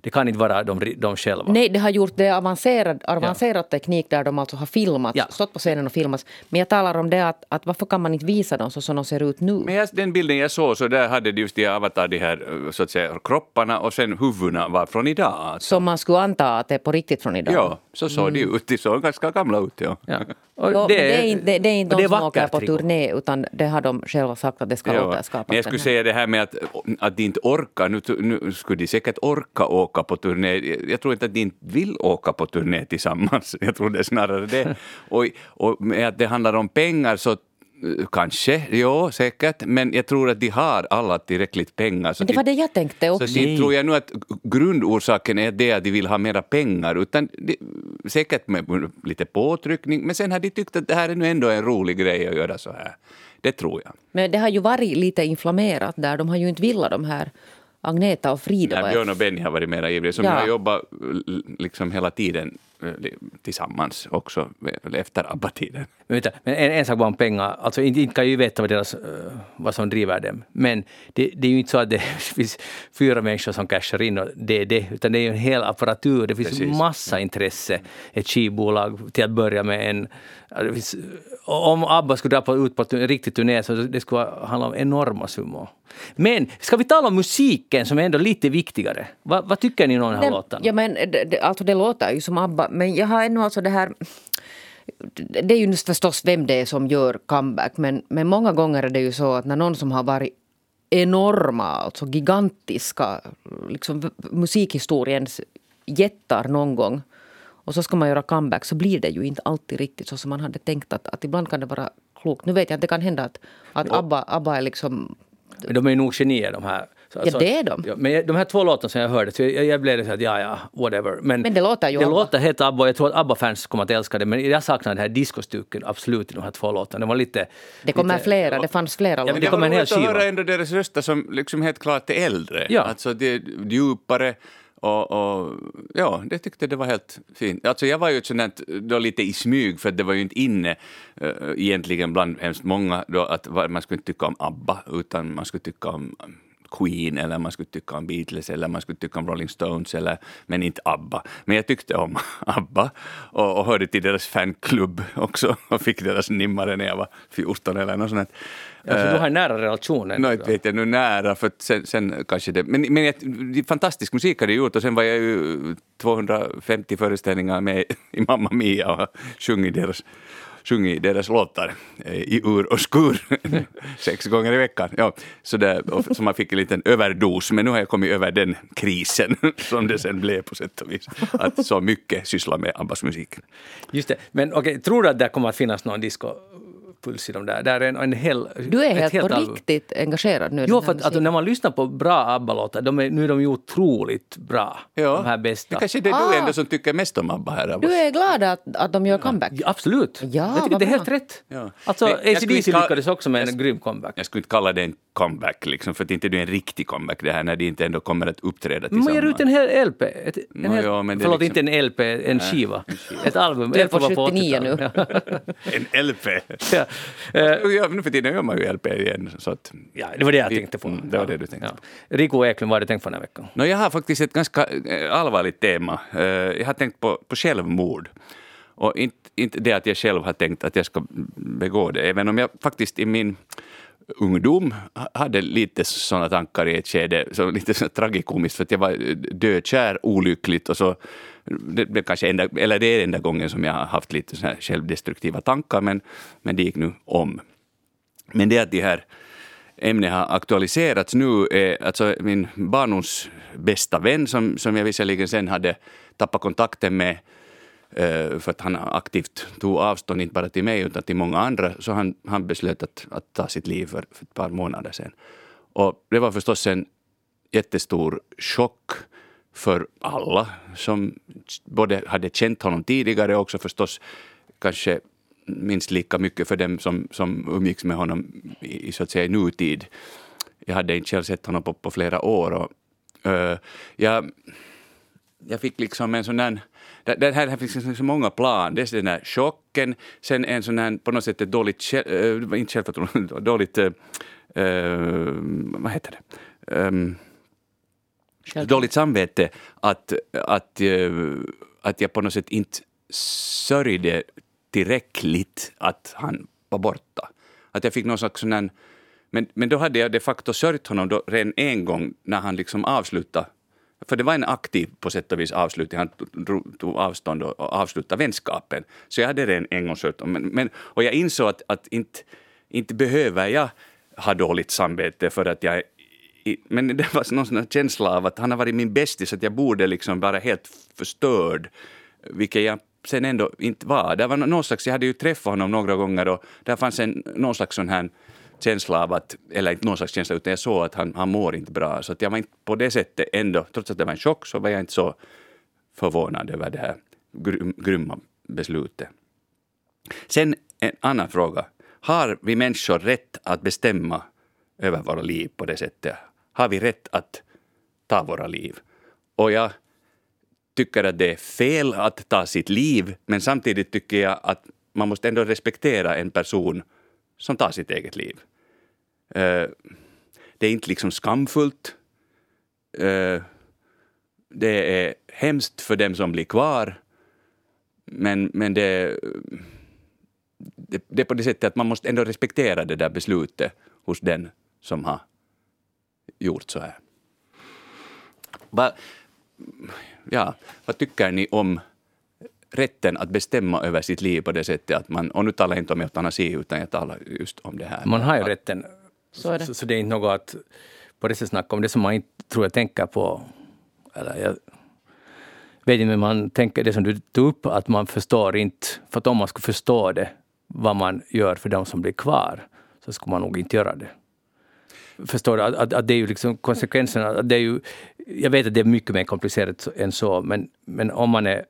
Det kan inte vara de, de själva. Nej, det har gjort det avancerad, avancerad teknik där de alltså har filmat, Ja. stått på scenen och filmat. Men jag talar om det att, att varför kan man inte visa dem så som de ser ut nu? Men jag, den bilden jag såg, så där hade de just i Avatar de här eh, så att säga, kropparna och sen huvudena var från idag. Alltså. Som man skulle anta att det är på riktigt från idag. Ja, så såg de ut. De såg ganska gamla ut. Ja. Ja. Och Jo, det, är inte, det, det är inte de är som åker på Rico. turné utan det har de själva sagt att det ska Ja, återskapas. men jag skulle säga det här med att, att de inte orkar. Nu, nu skulle de säkert orka åka på turné. Jag tror inte att de inte vill åka på turné tillsammans. Jag tror det är snarare det. Och, och med att det handlar om pengar så Kanske, ja säkert, men jag tror att de har alla tillräckligt pengar. Så Men det var de- det jag tänkte så också. Nej. tror jag nu att grundorsaken är det att de vill ha mera pengar, utan de, säkert med lite påtryckning, men sen har de tyckt att det här är nu ändå en rolig grej att göra så här. Det tror jag. Men det har ju varit lite inflammerat där. De har ju inte velat de här Agneta och Frida. Nej, Björn och Benny har varit mera ivriga, som Ja. har jobbat liksom hela tiden eh, tillsammans också eh, efter ABBA-tiden. Men, en, en sak bara om pengar. Alltså, inte, inte kan jag ju veta vad, deras, eh, vad som driver dem. Men det, det är ju inte så att det finns fyra människor som cashar in och det är det. Utan det är ju en hel apparatur. Det finns Precis. massa intresse. Ett skivbolag till att börja med. En, det finns, om ABBA skulle dra på, ut på en riktig turné så det skulle handla om enorma summor. Men ska vi tala om musiken som är ändå lite viktigare? Va, vad tycker ni om den här låten? Ja, men det, det, alltså det låter ju som ABBA, men jag har ännu alltså det här... Det är ju förstås vem det är som gör comeback, men, men många gånger är det ju så att när någon som har varit enorma, alltså gigantiska, liksom musikhistoriens jättar någon gång och så ska man göra comeback så blir det ju inte alltid riktigt så som man hade tänkt att, att ibland kan det vara klokt. Nu vet jag att det kan hända att, att ABBA, ABBA är liksom Men de är nog genier de här. Så, Ja, det är de. Ja, men de här två låtarna som jag hörde, så jag, jag blev så att ja, ja, whatever. Men, Men det låter ju Det ABBA. låter helt ABBA och jag tror att ABBA-fans kommer att älska det. Men jag saknar den här discostycken absolut i de här två låtarna. Det var lite... Det kommer lite, flera, det fanns flera låtar. det kommer en hel skiva. höra ändå deras röster som liksom helt klart är äldre. Ja. Alltså det är djupare och, och ja, det tyckte det var helt fint. Alltså jag var ju sånt där, då lite i smyg för det var ju inte inne uh, egentligen bland hemskt många då att man skulle inte tycka om ABBA utan man skulle tycka om Queen eller man skulle tycka om Beatles eller man skulle tycka om Rolling Stones eller, men inte ABBA. Men jag tyckte om ABBA och, och hörde till deras fanklubb också och fick deras nimmare när jag var 14 eller något sånt. Ja, så du har en nära relation. Nå, inte vet jag nu nära, för sen, sen kanske det... Men, men jag, fantastisk musik har de gjort och sen var jag ju 250 föreställningar med i Mamma Mia och sjungit deras, sjungit deras låtar eh, i ur och skur sex gånger i veckan. Ja, så, där, och, så man fick en liten överdos, men nu har jag kommit över den krisen som det sen blev på sätt och vis. Att så mycket syssla med Abbas musik. Just det. Men okej, tror du att det kommer att finnas någon discopuls i de där? Där är en, en hel, Du är ett helt på album. riktigt engagerad nu Jo, för här att alltså, när man lyssnar på bra ABBA-låtar, är, nu är de ju otroligt bra. De här bästa. Det kanske är det Ah. du ändå som tycker mest om Abba här. Du är glad att, att de gör comeback? Ja, absolut. Ja, jag tycker det är helt rätt. Ja. Alltså, ACDC lyckades också med en jag- grym comeback. Jag skulle inte kalla det en comeback, liksom, för att inte det är en riktig comeback det här när de inte ändå kommer att uppträda Men man tillsammans. ger ut en hel LP. Ett, en Nå, hel, ja, men förlåt, liksom- inte en LP, en skiva. Ett album. Du är på var 79 nu. 80-talet. En LP! ja. Eh, Ja, nu för tiden gör man ju LP igen. Så att, ja, det var det jag tänkte på. Mm, det var det du tänkte ja. Rico Eklund, vad har du tänkt på den här veckan? No, jag har faktiskt ett ganska eh, allvarligt tema. Eh, Jag har tänkt på, på självmord. Och inte, inte det att jag själv har tänkt att jag ska begå det, även om jag faktiskt i min ungdom hade lite sådana tankar i ett skede, så lite så tragikomiskt, för att jag var dödkär, olyckligt och så det blev kanske enda, eller det är enda gången som jag har haft lite så här självdestruktiva tankar, men, men det gick nu om. Men det att de här ämnet har aktualiserats nu är alltså min barndoms bästa vän som, som jag visserligen sen hade tappat kontakten med Eh, för att han aktivt tog avstånd, inte bara till mig utan till många andra, så han, han beslöt att, att ta sitt liv för, för ett par månader sedan. Och det var förstås en jättestor chock för alla som både hade känt honom tidigare och också förstås kanske minst lika mycket för dem som, som umgicks med honom i, så att säga, i nutid. Jag hade inte själv sett honom på, på flera år. Och, uh, jag, jag fick liksom en sån där... Det, det här, här finns liksom så många plan. Dels den här chocken, sen en sån här på något sätt dåligt, äh, inte självförtroende, dåligt... Äh, vad heter det? Ehm, dåligt samvete att, att, eh, att jag på något sätt inte sörjde tillräckligt att han var borta. Att jag fick någon slags sån här, men, men då hade jag de facto sörjt honom då redan en gång när han liksom avslutade för det var en aktiv på sätt och vis avslutning. Han tog, avstånd och, avslutade vänskapen. Så jag hade det en gång. Men, men, och jag insåg att, att inte, inte behöver jag ha dåligt samvete för att jag men det var någon sån känsla av att han har varit min bästis, att jag borde liksom vara helt förstörd, vilket jag sen ändå inte var. Det var någon slags, jag hade ju träffat honom några gånger och där fanns en, någon slags sån här känsla av att, eller inte någon slags känsla, utan jag såg att han, han mår inte bra. Så att jag var inte på det sättet ändå, trots att det var en chock, så var jag inte så förvånad över det här grym, grymma beslutet. Sen en annan fråga. Har vi människor rätt att bestämma över våra liv på det sättet? Har vi rätt att ta våra liv? Och jag tycker att det är fel att ta sitt liv, men samtidigt tycker jag att man måste ändå respektera en person som tar sitt eget liv. Eh, det är inte liksom skamfullt. Eh, det är hemskt för dem som blir kvar, men, men det, det, det är på det sättet att man måste ändå respektera det där beslutet hos den som har gjort så här. Va, ja, vad tycker ni om rätten att bestämma över sitt liv på det sättet att man, och nu talar jag inte om eutanasi utan jag talar just om det här. Man har ju rätten. Så är det. Så, så det är inte något att på det sättet snacka om det som man inte tror jag tänker på. Eller jag vet inte, men man tänker det som du tog upp, att man förstår inte, för att om man skulle förstå det, vad man gör för de som blir kvar, så skulle man nog inte göra det. Förstår du? Att, att, att det är ju liksom konsekvenserna, att det är ju, jag vet att det är mycket mer komplicerat än så, men, men om man är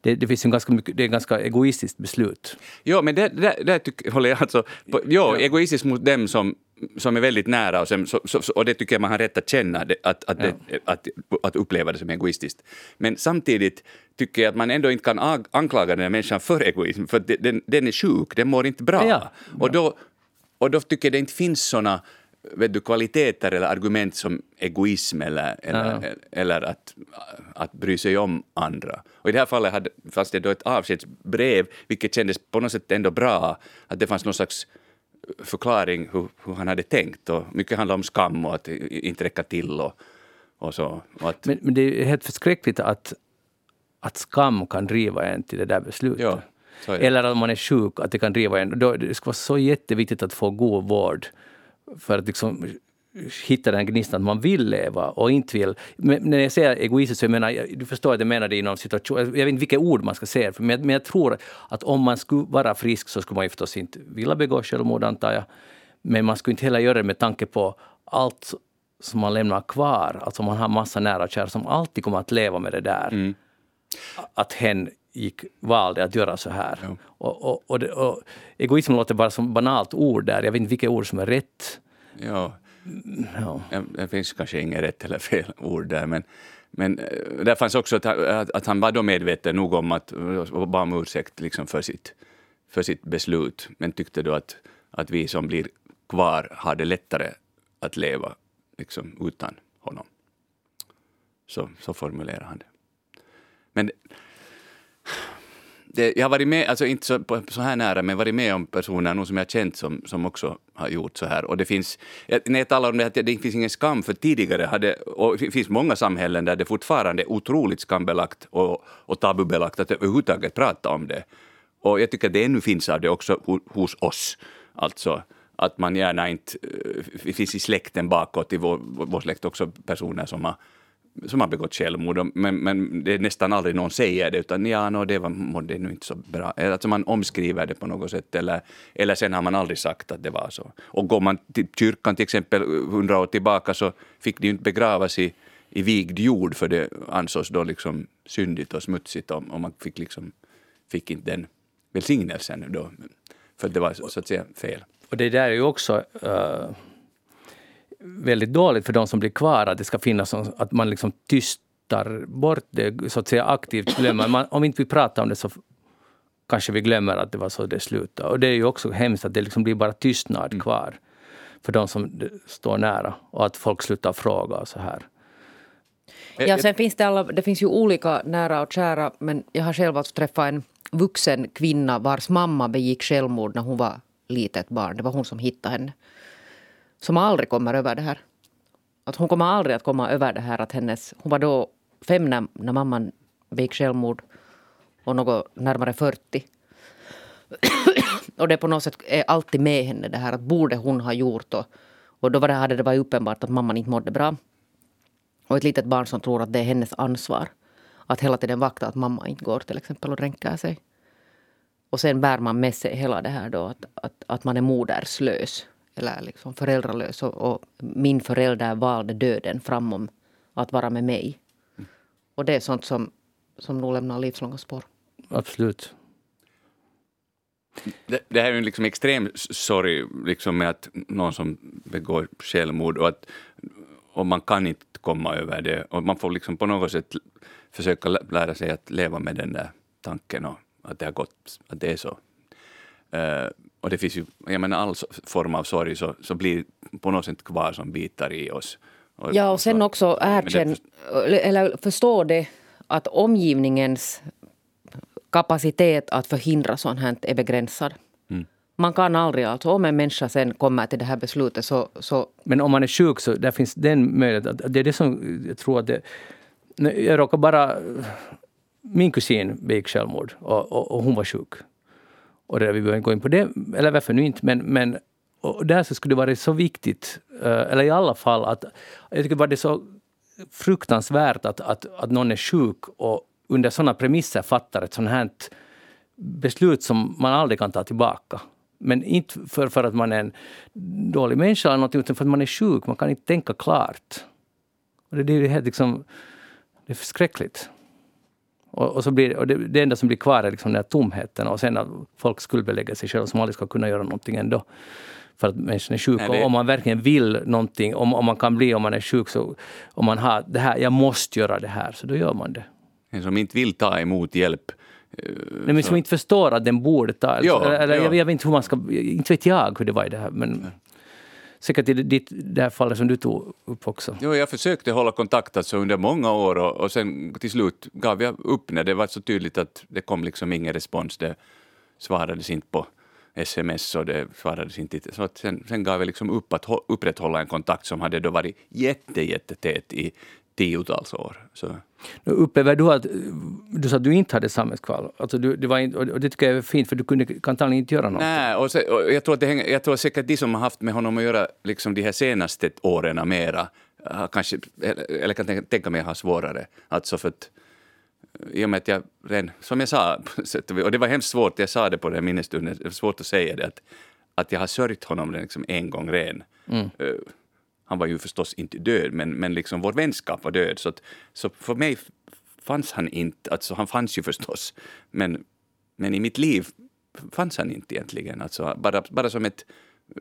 det, det finns en ganska mycket, det är ett ganska egoistiskt beslut. Jo, men det, det, det tycker, håller jag alltså på, jo, egoistiskt mot dem som, som är väldigt nära och, som, så, så, och det tycker jag man har rätt att känna, det, att, att, det, att, att uppleva det som egoistiskt. Men samtidigt tycker jag att man ändå inte kan ag- anklaga den här människan för egoism, för den, den är sjuk, den mår inte bra. Ja. Och, då, och då tycker jag det inte finns såna vet du, kvaliteter eller argument som egoism eller, eller, eller att, att bry sig om andra. Och i det här fallet hade, fanns det då ett avskedsbrev, vilket kändes på något sätt ändå bra, att det fanns någon slags förklaring hur, hur han hade tänkt. Och mycket handlade om skam och att inte räcka till och, och så. Och att, Men, men det är helt förskräckligt att, att skam kan driva en till det där beslutet. Ja. Eller om man är sjuk, att det kan driva en. Då, det skulle vara så jätteviktigt att få god vård för att liksom hitta den gnistan att man vill leva och inte vill... Men när jag säger egoistiskt så jag menar du förstår att jag menar det inom situation. Jag vet inte vilka ord man ska säga, men, jag- men jag tror att om man skulle vara frisk så skulle man ju förstås inte vilja begå självmord antar jag. Men man skulle inte heller göra det med tanke på allt som man lämnar kvar. Alltså man har massa nära och kära som alltid kommer att leva med det där. Att hen gick, valde att göra så här. Och, och, och, det, och egoism låter bara som banalt ord där. Jag vet inte vilka ord som är rätt. ja, Ja. Ja, Det finns kanske inget rätt eller fel ord där, men, men eh, där fanns också att, att, att han var då medveten nog om att, och bad om ursäkt liksom för, sitt, för sitt beslut, men tyckte då att, att vi som blir kvar har det lättare att leva liksom, utan honom. Så, så formulerar han det. Men det, jag har varit med, alltså inte så, på, så här nära, men varit med om personer nog som jag har känt som, som också har gjort så här. Och det finns, när jag talar om det att det finns ingen skam, för tidigare hade, och det finns många samhällen där det fortfarande är otroligt skambelagt och, och tabubelagt att överhuvudtaget prata om det. Och jag tycker att det ännu finns av det också hos oss. Alltså att man gärna inte... Eh, det finns i släkten bakåt, i vår, vår släkt också personer som har som har begått självmord, men, men det är nästan aldrig någon säger det, utan ja, no, det var mådde nu inte så bra. Alltså man omskriver det på något sätt, eller, eller sen har man aldrig sagt att det var så. Och går man till kyrkan till exempel hundra år tillbaka så fick de ju inte begravas i, i vigd jord, för det ansågs då liksom syndigt och smutsigt, och, och man fick liksom fick inte den välsignelsen då, för det var så, att säga fel. Och det där är ju också uh väldigt dåligt för de som blir kvar, att det ska finnas att man liksom tystar bort det, så att säga aktivt glömmer. Man, om inte vi pratar om det så kanske vi glömmer att det var så det slutade. Och det är ju också hemskt att det liksom blir bara tystnad kvar för de som står nära och att folk slutar fråga och så här. Ja, sen finns det, alla, det finns ju olika nära och kära men jag har själv alltså träffat en vuxen kvinna vars mamma begick självmord när hon var litet barn. Det var hon som hittade henne. Som aldrig kommer över det här. Att hon kommer aldrig att komma över det här att hennes... Hon var då fem när, när mamman begick självmord och något närmare 40. och det på något sätt är alltid med henne det här att borde hon ha gjort och, och då var det, hade det varit uppenbart att mamman inte mådde bra. Och ett litet barn som tror att det är hennes ansvar. Att hela tiden vakta att mamma inte går till exempel och dränker sig. Och sen bär man med sig hela det här då att, att, att man är moderslös. Eller liksom föräldralös. Och, och min förälder valde döden framom att vara med mig. Och det är sånt som, som nog lämnar livslånga spår. Absolut. Det, det här är ju en liksom extrem sorg liksom med att någon som begår självmord och att, och man kan inte komma över det. Och man får liksom på något sätt försöka lära sig att leva med den där tanken och att det har gått, att det är så. Uh, och det finns ju, jag menar all form av sorg så, så blir på något sätt kvar som bitar i oss. Och, ja, och sen så, också erkänn, det, eller förstå det att omgivningens kapacitet att förhindra sånt här är begränsad. Mm. Man kan aldrig, alltså om en människa sen kommer till det här beslutet så, så... Men om man är sjuk så där finns den möjligheten. Det är det som jag tror att det... Jag råkar bara... Min kusin begick självmord och, och, och hon var sjuk. Och det, vi behöver inte gå in på det, eller varför nu inte, men, men och där så skulle det vara så viktigt, eh, eller i alla fall att jag tycker bara det är så fruktansvärt att, att, att någon är sjuk och under sådana premisser fattar ett sånt här beslut som man aldrig kan ta tillbaka. Men inte för, för att man är en dålig människa eller något, utan för att man är sjuk. Man kan inte tänka klart. Och det, det är helt liksom, det är förskräckligt. Och, och, så blir, och det, det enda som blir kvar är liksom den här tomheten och sen att folk skuldbelägger sig själva som aldrig ska kunna göra någonting ändå. För att människan är sjuk. Nej, det... Om man verkligen vill någonting, om, om man kan bli om man är sjuk, så om man har det här, jag måste göra det här, så då gör man det. En som inte vill ta emot hjälp eh, Nej, men som inte förstår att den borde ta... Ja, eller, ja. Jag, jag, vet inte hur man ska... Inte vet jag hur det var i det här. Men, säkert i ditt, det här fallet som du tog upp också. Jo, jag försökte hålla kontakt alltså under många år och, och sen till slut gav jag upp när det var så tydligt att det kom liksom ingen respons. Det svarades inte på sms och det svarades inte. Så att sen, sen gav jag liksom upp att upprätthålla en kontakt som hade då varit jätte, jättetät i tiotals år. Så. Upplever du att du sa att du inte hade sammetskval? Alltså du, det var inte, och det tycker jag är fint för du kunde kan antagligen inte göra något. Nej, och, så, och jag, tror att det hänger, jag tror säkert de som har haft med honom att göra liksom de här senaste åren mera, kanske, eller kan tänka mig ha svårare. Alltså för att, i och med att jag redan, som jag sa, och det var hemskt svårt, jag sa det på den minnesstunden, det var svårt att säga det, att, att jag har sörjt honom liksom en gång redan. Mm. Han var ju förstås inte död, men, men liksom vår vänskap var död. Så, att, så för mig fanns han inte, alltså han fanns ju förstås, men, men i mitt liv fanns han inte egentligen. Alltså bara, bara som, ett,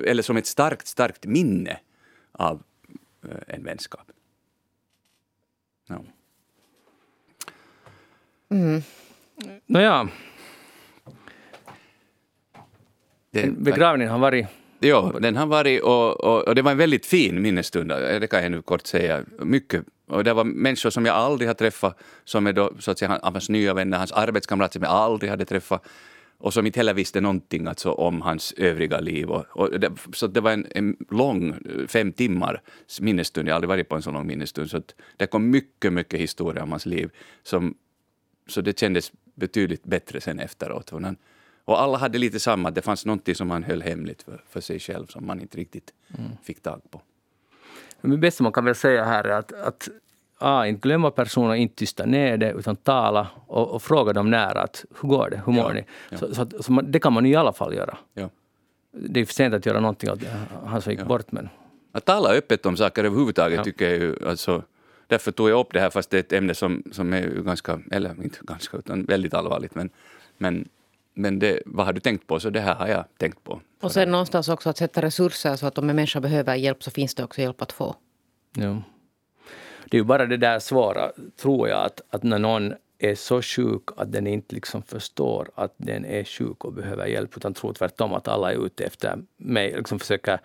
eller som ett starkt, starkt minne av uh, en vänskap. Ja. Mm. Nåja. Begravningen har varit Jo, den har varit och, och, och, det var en väldigt fin minnesstund, det kan jag nu kort säga. Mycket. Och det var människor som jag aldrig har träffat, som är då, så att säga, hans nya vänner, hans arbetskamrater som jag aldrig hade träffat och som inte heller visste någonting alltså, om hans övriga liv. Och, och det, så det var en, en, lång, fem timmar minnesstund. Jag har aldrig varit på en så lång minnesstund. Så det kom mycket, mycket historia om hans liv. Som, så det kändes betydligt bättre sen efteråt. Han, och alla hade lite samma, det fanns någonting som man höll hemligt för, för sig själv som man inte riktigt mm. fick tag på. det bästa man kan väl säga här är att, att A, inte glömma personer, inte tysta ner det, utan tala och, och fråga dem nära att hur går det, hur mår ja, ni? Ja. Så, så, så man, det kan man i alla fall göra. Ja. Det är för sent att göra någonting åt han som gick bort. Men... Att tala öppet om saker överhuvudtaget tycker jag ju, alltså, därför tog jag upp det här fast det är ett ämne som, som är ganska, eller inte ganska, utan väldigt allvarligt. Men, men men det, vad har du tänkt på? Så det här har jag tänkt på. Och sen någonstans också att sätta resurser så att om en människa behöver hjälp så finns det också hjälp att få. Ja. Det är ju bara det där svåra, tror jag, att, att när någon är så sjuk att den inte liksom förstår att den är sjuk och behöver hjälp, utan tror tvärtom att alla är ute efter mig, liksom försöker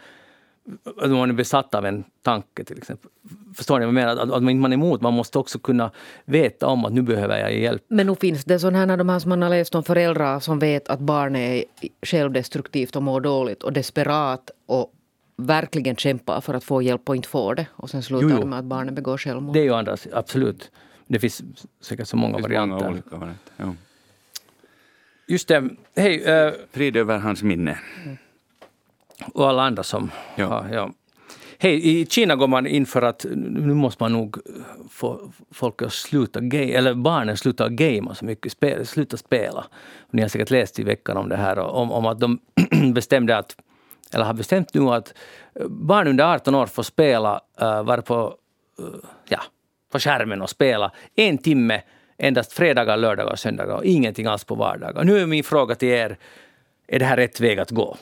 om man är besatt av en tanke till exempel. Förstår ni vad jag menar? Att, att man är emot, man måste också kunna veta om att nu behöver jag hjälp. Men nog finns det sådana här, de här som man har läst om föräldrar som vet att barnet är självdestruktivt och mår dåligt och desperat och verkligen kämpar för att få hjälp och inte får det. Och sen slutar jo, jo. det med att barnet begår självmord. Det är ju andra, absolut. Det finns säkert så många varianter. Många olika varianter ja. Just det. Hej. Uh, Frid över hans minne. Mm och alla andra som ja. har... Ja. Hej, i Kina går man in för att nu måste man nog få folk att sluta game, eller barnen sluta gamea så mycket, spela, sluta spela. Ni har säkert läst i veckan om det här, om, om att de bestämde att, eller har bestämt nu att barn under 18 år får spela, uh, vara på, uh, ja, på skärmen och spela en timme endast fredagar, lördagar och söndagar och ingenting alls på vardagar. Nu är min fråga till er, är det här rätt väg att gå?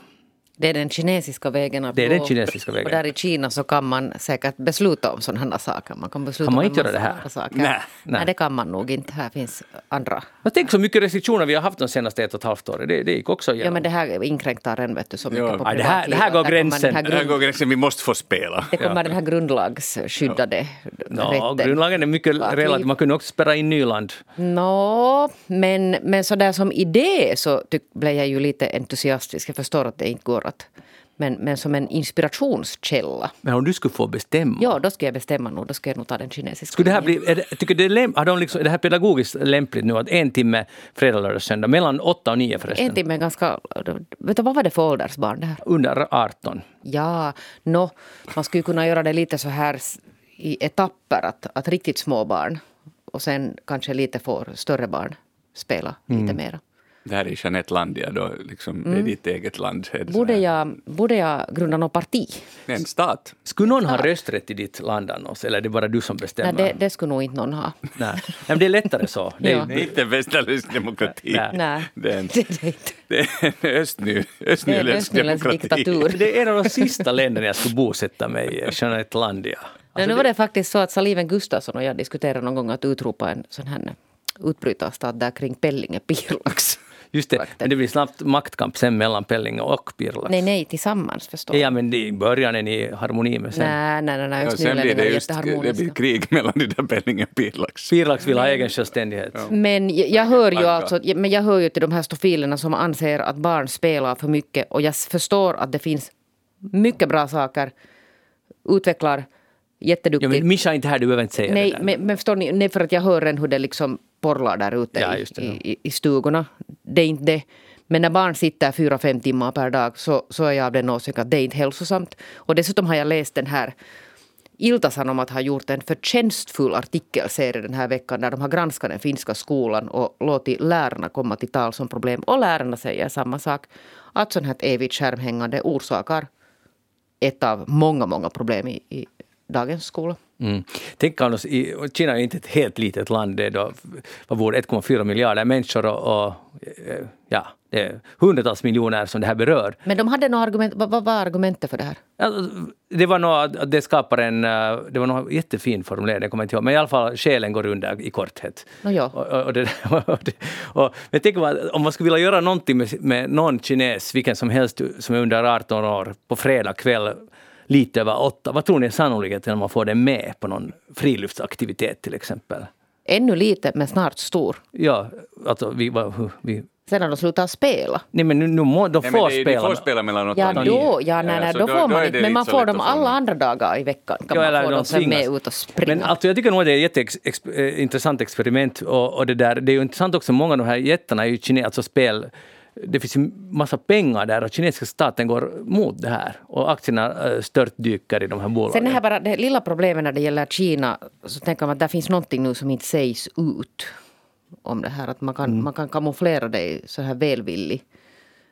Det är den kinesiska vägen att Det är gå. den kinesiska vägen. Och där i Kina så kan man säkert besluta om sådana här saker. Man kan besluta Kan man om inte en göra det här? Saker. Nej. Nej. Nej. det kan man nog inte. Här finns andra. Jag tänker så mycket restriktioner vi har haft de senaste ett och ett halvt åren. Det, det gick också Ja, igenom. men det här inkräktar en vet du, så mycket Ja. på Ja, det här- det här går gränsen. Den här Här grund, går gränsen, vi måste få spela. det kommer den här grundlagsskyddade Ja, rätten. grundlagen är mycket relativt. Man kunde också spärra in Nyland. Nå, men, men så där som idé så tyck, blev jag ju lite entusiastisk. Jag förstår att det inte går att... Men, men som en inspirationskälla. Men om du skulle få bestämma. Ja, då ska jag bestämma nog. Då ska jag nog ta den kinesiska. Skulle det här bli, är det, tycker det är, har de liksom, är det här pedagogiskt lämpligt nu att en timme fredag, lördag, söndag, mellan åtta och nio förresten? En timme är ganska... Vet du, vad var det för åldersbarn det här? Under 18. Ja, nå, man skulle kunna göra det lite så här i etapper. Att, att riktigt små barn och sen kanske lite får större barn spela Mm. lite mera. Det här är Jeanettelandia, då liksom, det är ditt eget land. Borde jag, borde jag grunda något parti? En stat. Skulle någon ha rösträtt i ditt land annars, eller är det bara du som bestämmer? Nej, det, det skulle nog inte någon ha. Nej. Nej, men det är lättare så. Det är, Ja. Det är inte västerländsk demokrati. Nej. Nej, Det är en, det är det inte. det är en östny, Det är en östnyländsk demokrati. diktatur. det är en av de sista länderna jag skulle bosätta mig i, Jeanettelandia. Nej, nu var det faktiskt så att Saliven Gustafsson och jag diskuterade någon gång att utropa en sån här utbrytarstat där kring Pellinge Pirlax. Just det, men det blir snabbt maktkamp sen mellan Pellinge och Pirlax. Nej, nej, tillsammans förstår Ja, men i början är ni i harmoni med sen. Nej, nej, nej, nej Ja, sen blir det är just det blir krig mellan de där Pellinge och Pirlax. Pirlax vill ha egen självständighet. Men jag, jag hör ju alltså, men jag hör ju till de här stofilerna som anser att barn spelar för mycket och jag förstår att det finns mycket bra saker. Utvecklar Ja, jätteduktigt. men Mischa är inte här, du behöver inte säga det nej, där. men, men förstår ni, nej, för att jag hör redan hur det liksom porlar där ute Ja, det, i, ja. i, i stugorna. Det är inte det. Men när barn sitter fyra, fem timmar per dag så, så är jag av den åsikten att det är inte hälsosamt. Och dessutom har jag läst den här Ilta-Sanomat har gjort en förtjänstfull artikelserie den här veckan där de har granskat den finska skolan och låtit lärarna komma till tal som problem. Och lärarna säger samma sak. Att sånt här evigt skärmhängande orsakar ett av många, många problem i, i dagens skola. Mm. Tänk i, och Kina är inte ett helt litet land, det är då, vad bor det, 1,4 miljarder människor och, och eh, ja, det är hundratals miljoner som det här berör. Men de hade något argument, vad, vad var argumentet för det här? Alltså, det var nog att- det skapar en, eh, det var nog jättefin formulering, jag kommer inte ihåg, men i alla fall själen går under i korthet. Nå ja. Och, och, och det, och men tänk om man skulle vilja göra någonting med, med någon kines, vilken som helst som är under 18 år, på fredag kväll lite över åtta, vad tror ni är sannolikheten om man får det med på någon friluftsaktivitet till exempel? Ännu lite, men snart stor. Ja, alltså vi, vi Sen när de slutar spela. Nej men nu, nu må, de Nej, får det, spela. de får spela mellan åtta Ja, och nio. då, ja, nej, nej, då, får man inte. Men man får dem alla andra dagar i veckan. Kan Ja, man eller få de dem sen med ut och springa. Men alltså, jag tycker nog att det är ett jätteintressant experiment. Och, och det, där, det är ju intressant också, många av de här jättarna är ju kine, alltså spel det finns ju massa pengar där och kinesiska staten går mot det här. Och aktierna äh, störtdyker i de här bolagen. Sen det här bara det lilla problemet när det gäller Kina så tänker man att där finns någonting nu som inte sägs ut om det här. Att man kan, Mm. man kan kamouflera det så här välvillig,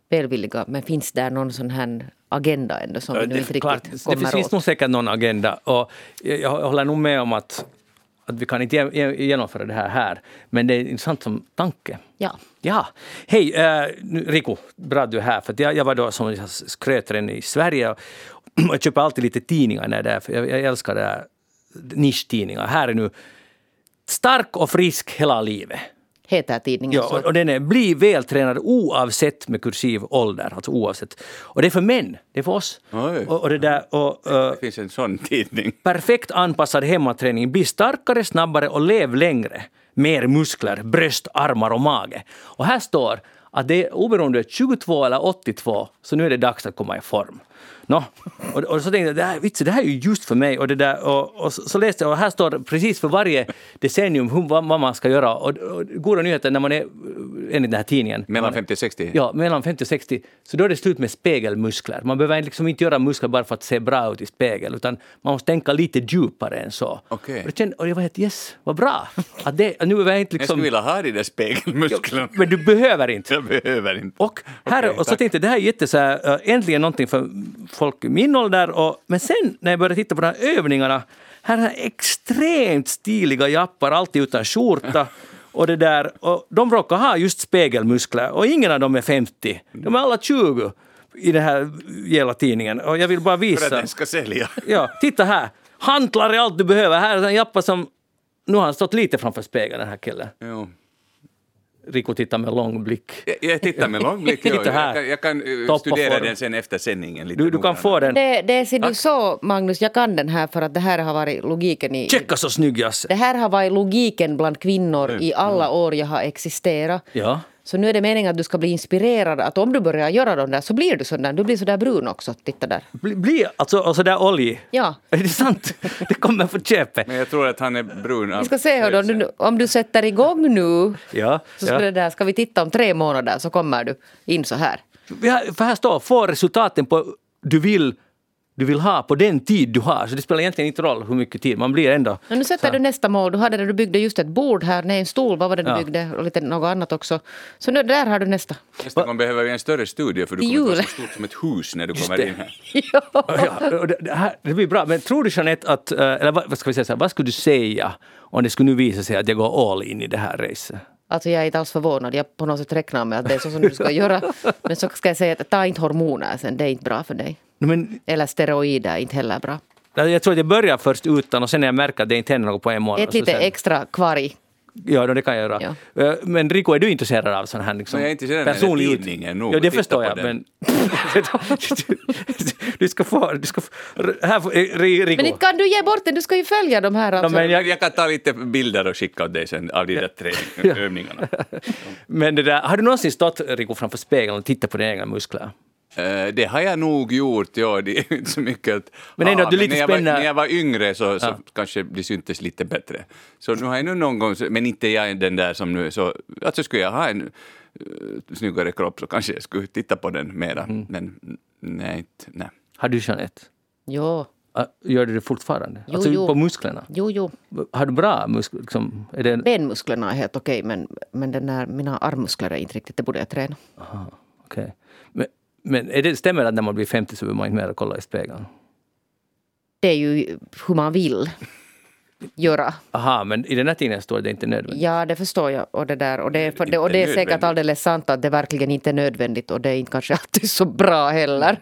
välvilliga. Men finns där någon sån här agenda ändå som vi nu det, inte klart, riktigt det kommer finns, finns åt? nog säkert någon agenda. Och jag, jag håller nog med om att, att vi kan inte ge- ge- genomföra det här här. Men det är intressant som tanke. Ja. Ja, hej eh, Riku, bra att du är här. För jag, jag var då som jag skröt redan i Sverige och jag köper alltid lite tidningar när det är, för jag, jag älskar det här nischtidningar. Här är nu Stark och frisk hela livet. Heter tidningen Ja, och, och den är Bli vältränad oavsett med kursiv ålder, alltså oavsett. Och det är för män, det är för oss. Och, och det där, och, Det finns en sån tidning. Perfekt anpassad hemmaträning. Bli starkare, snabbare och lev längre. Mer muskler, bröst, armar och mage. Och här står att det är oberoende om du är 22 eller 82, så nu är det dags att komma i form. Nå, och, och så tänkte jag, det här, vitsen, det här är ju just för mig. Och, det där, och, och så, så läste jag, och här står precis för varje decennium hur, vad, vad man ska göra. Och, och goda nyheter när man är, enligt den här tidningen, Mellan 50 och 60? Ja, mellan 50 och 60. Så då är det slut med spegelmuskler. Man behöver liksom inte göra muskler bara för att se bra ut i spegel, utan man måste tänka lite djupare än så. Okej. Och, jag kände, och jag var helt yes, vad bra! Att det, nu är jag inte Jag liksom... skulle vilja ha de där spegelmusklerna. Men du behöver inte. Jag behöver inte. Och, här, Okej, och så tack. tänkte jag, det här är jätte så här, äh, äntligen någonting för folk i min ålder. Och, men sen när jag började titta på de här övningarna, här är extremt stiliga jappar, alltid utan skjorta. Och, det där, och de råkar ha just spegelmuskler och ingen av dem är 50. De är alla 20. i den här jävla tidningen. Och jag vill bara För att visa. den ska sälja. Ja, titta här. Hantlar är allt du behöver. Här är en jappa som... Nu har han stått lite framför spegeln den här killen. Jo. Rico tittar med lång blick. Jag, jag tittar med lång blick. Titta Jag, här. jag, jag kan eh, studera form. den sen efter sändningen. Lite Du, du kan få den. Det, det ser du så, Magnus, jag kan den här för att det här har varit logiken i... Checka så snygg Jasse. Det här har varit logiken bland kvinnor i alla år jag har existerat. Ja. Så nu är det meningen att du ska bli inspirerad. Att om du börjar göra de där så blir du sån där. Du blir så där brun också. Titta där. Bli, bli alltså och så där olj. Ja. Är det sant? Det kommer på köpet. Men jag tror att han är brun Vi ska se hur du, om du sätter igång nu. Ja. Så ska, ja. det där, ska vi titta om tre månader så kommer du in så här. Vi har- För här står, få resultaten på du vill, du vill ha på den tid du har. Så det spelar egentligen inte roll hur mycket tid, man blir ändå... Men nu sätter så- du nästa mål. Du hade det du byggde just ett bord här, nej en stol, vad var det du Ja. byggde? Och lite något annat också. Så nu, där har du nästa. Nästa gång behöver vi en större studio för du Till kommer att vara så stort som ett hus när du kommer in här. ja. Ja, det, det, här, det blir bra. Men tror du Jeanette att, eh, eller vad, vad ska vi säga, så här, vad skulle du säga om det skulle nu visa sig att jag går all in i det här racet? Alltså jag är inte alls förvånad. Jag på något sätt räknar med att det är så som du ska göra. Men så ska jag säga att ta inte hormoner sen. Det är inte bra för dig. No, men, Eller steroider är inte heller bra. jag tror att jag börjar först utan och sen när jag märker att det inte händer något på en månad. Ett lite sen, extra kvarg. Ja, det kan jag göra. Eh, Men Rico, är du intresserad av sån här liksom, Men jag är intresserad av personlig ut- tidningen nog, Ja, det förstår jag. den. Men du ska få... Du ska få här, eh, Rico. Men inte kan du ge bort den. Du ska ju följa de här. Alltså. men Jag, jag kan ta lite bilder och skicka åt dig sen av de där träning- övningarna. Men det där, har du någonsin stått, Rico, framför spegeln och tittat på dina egna muskler? Eh, det har jag nog gjort, ja. Det är inte så mycket att... Men ändå att du lite när, jag var, när jag var yngre så, så Ja. kanske det syntes lite bättre. Så nu har jag nu någon gång, men inte jag är den där som nu... Så, alltså skulle jag ha en uh, snyggare kropp så kanske jag skulle titta på den mera. Mm. Men nej, inte, nej. Har du Jeanette? Jo, Ah, Gör du det fortfarande? Jo, alltså jo. på musklerna? jo, jo. Har du bra muskler? Liksom, är det, Benmusklerna är helt okej men, men den där, mina armmuskler är inte riktigt. Det borde jag träna. aha, okej. Men, är det, stämmer det att när man blir 50 så vill man inte mer kolla i spegeln? Det är ju hur man vill göra. Aha, men i den här tidningen står det inte nödvändigt. Ja, det förstår jag. Och det, där, och det, är- och det är säkert alldeles sant att det verkligen inte är nödvändigt och det är inte kanske alltid så bra heller.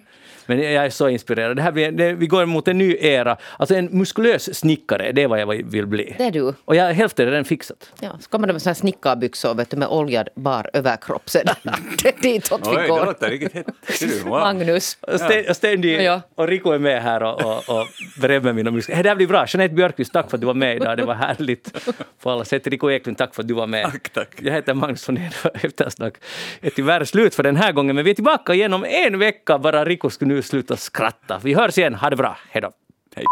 Men jag är så inspirerad. Det här blir, det, vi går mot en ny era. Alltså en muskulös snickare, det är vad jag vill bli. Det är du. Och jag, hälften är redan fixat. Ja, så kommer det med såna snickarbyxor vet du, med oljad bar överkropp det är ditåt vi Oj, det går. låter riktigt hett. Ser du? Wow. Magnus. Och Stendi Ja. och Rico är med här och, och, och berömmer mina muskler. Hey, det här blir bra. Jeanette Björkqvist, tack för att du var med idag. Det var härligt på alla sätt. Rico Eklund, tack för att du var med. Tack, tack. Jag heter Magnus von. Eftersnack är tyvärr slut för den här gången, men vi är tillbaka igen om en vecka. Bara Rico ska nu sluta skratta. Vi hörs igen. Ha det bra. Hej då. Hej.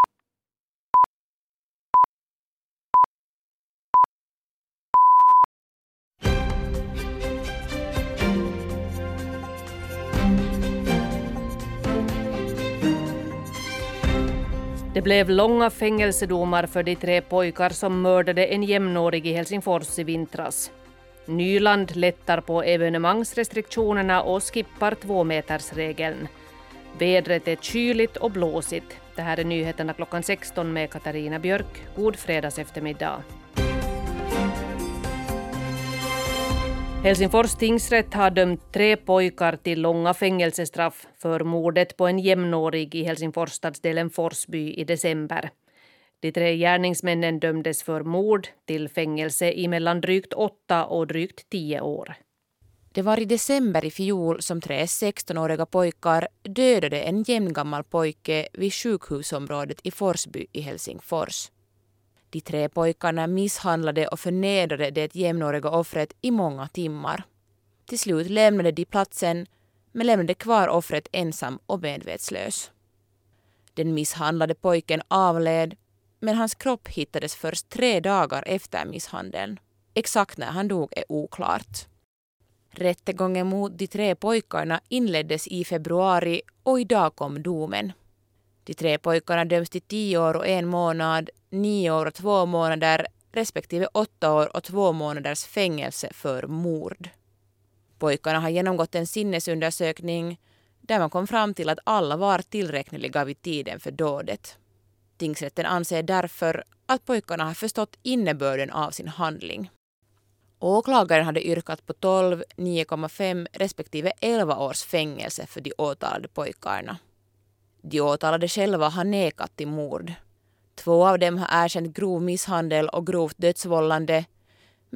Det blev långa fängelsedomar för de tre pojkar som mördade en jämnårig i Helsingfors i vintras. Nyland lättar på evenemangsrestriktionerna och skippar tvåmetersregeln. Vädret är kyligt och blåsigt. Det här är nyheterna klockan 16 med Katarina Björk. God fredags eftermiddag. Helsingfors tingsrätt har dömt tre pojkar till långa fängelsestraff för mordet på en jämnårig i Helsingfors stadsdelen Forsby i december. De tre gärningsmännen dömdes för mord till fängelse i mellan drygt åtta och drygt tio år. Det var i december i fjol som tre 16-åriga pojkar dödade en jämngammal pojke vid sjukhusområdet i Forsby i Helsingfors. De tre pojkarna misshandlade och förnedrade det jämnåriga offret i många timmar. Till slut lämnade de platsen men lämnade kvar offret ensam och medvetslös. Den misshandlade pojken avled men hans kropp hittades först tre dagar efter misshandeln. Exakt när han dog är oklart. Rättegången mot de tre pojkarna inleddes i februari och idag kom domen. De tre pojkarna döms till tio år och en månad, nio år och två månader respektive åtta år och två månaders fängelse för mord. Pojkarna har genomgått en sinnesundersökning där man kom fram till att alla var tillräkneliga vid tiden för dådet. Tingsrätten anser därför att pojkarna har förstått innebörden av sin handling. Åklagaren hade yrkat på 12, 9,5 respektive 11 års fängelse för de åtalade pojkarna. De åtalade själva har nekat till mord. Två av dem har erkänt grov misshandel och grovt dödsvållande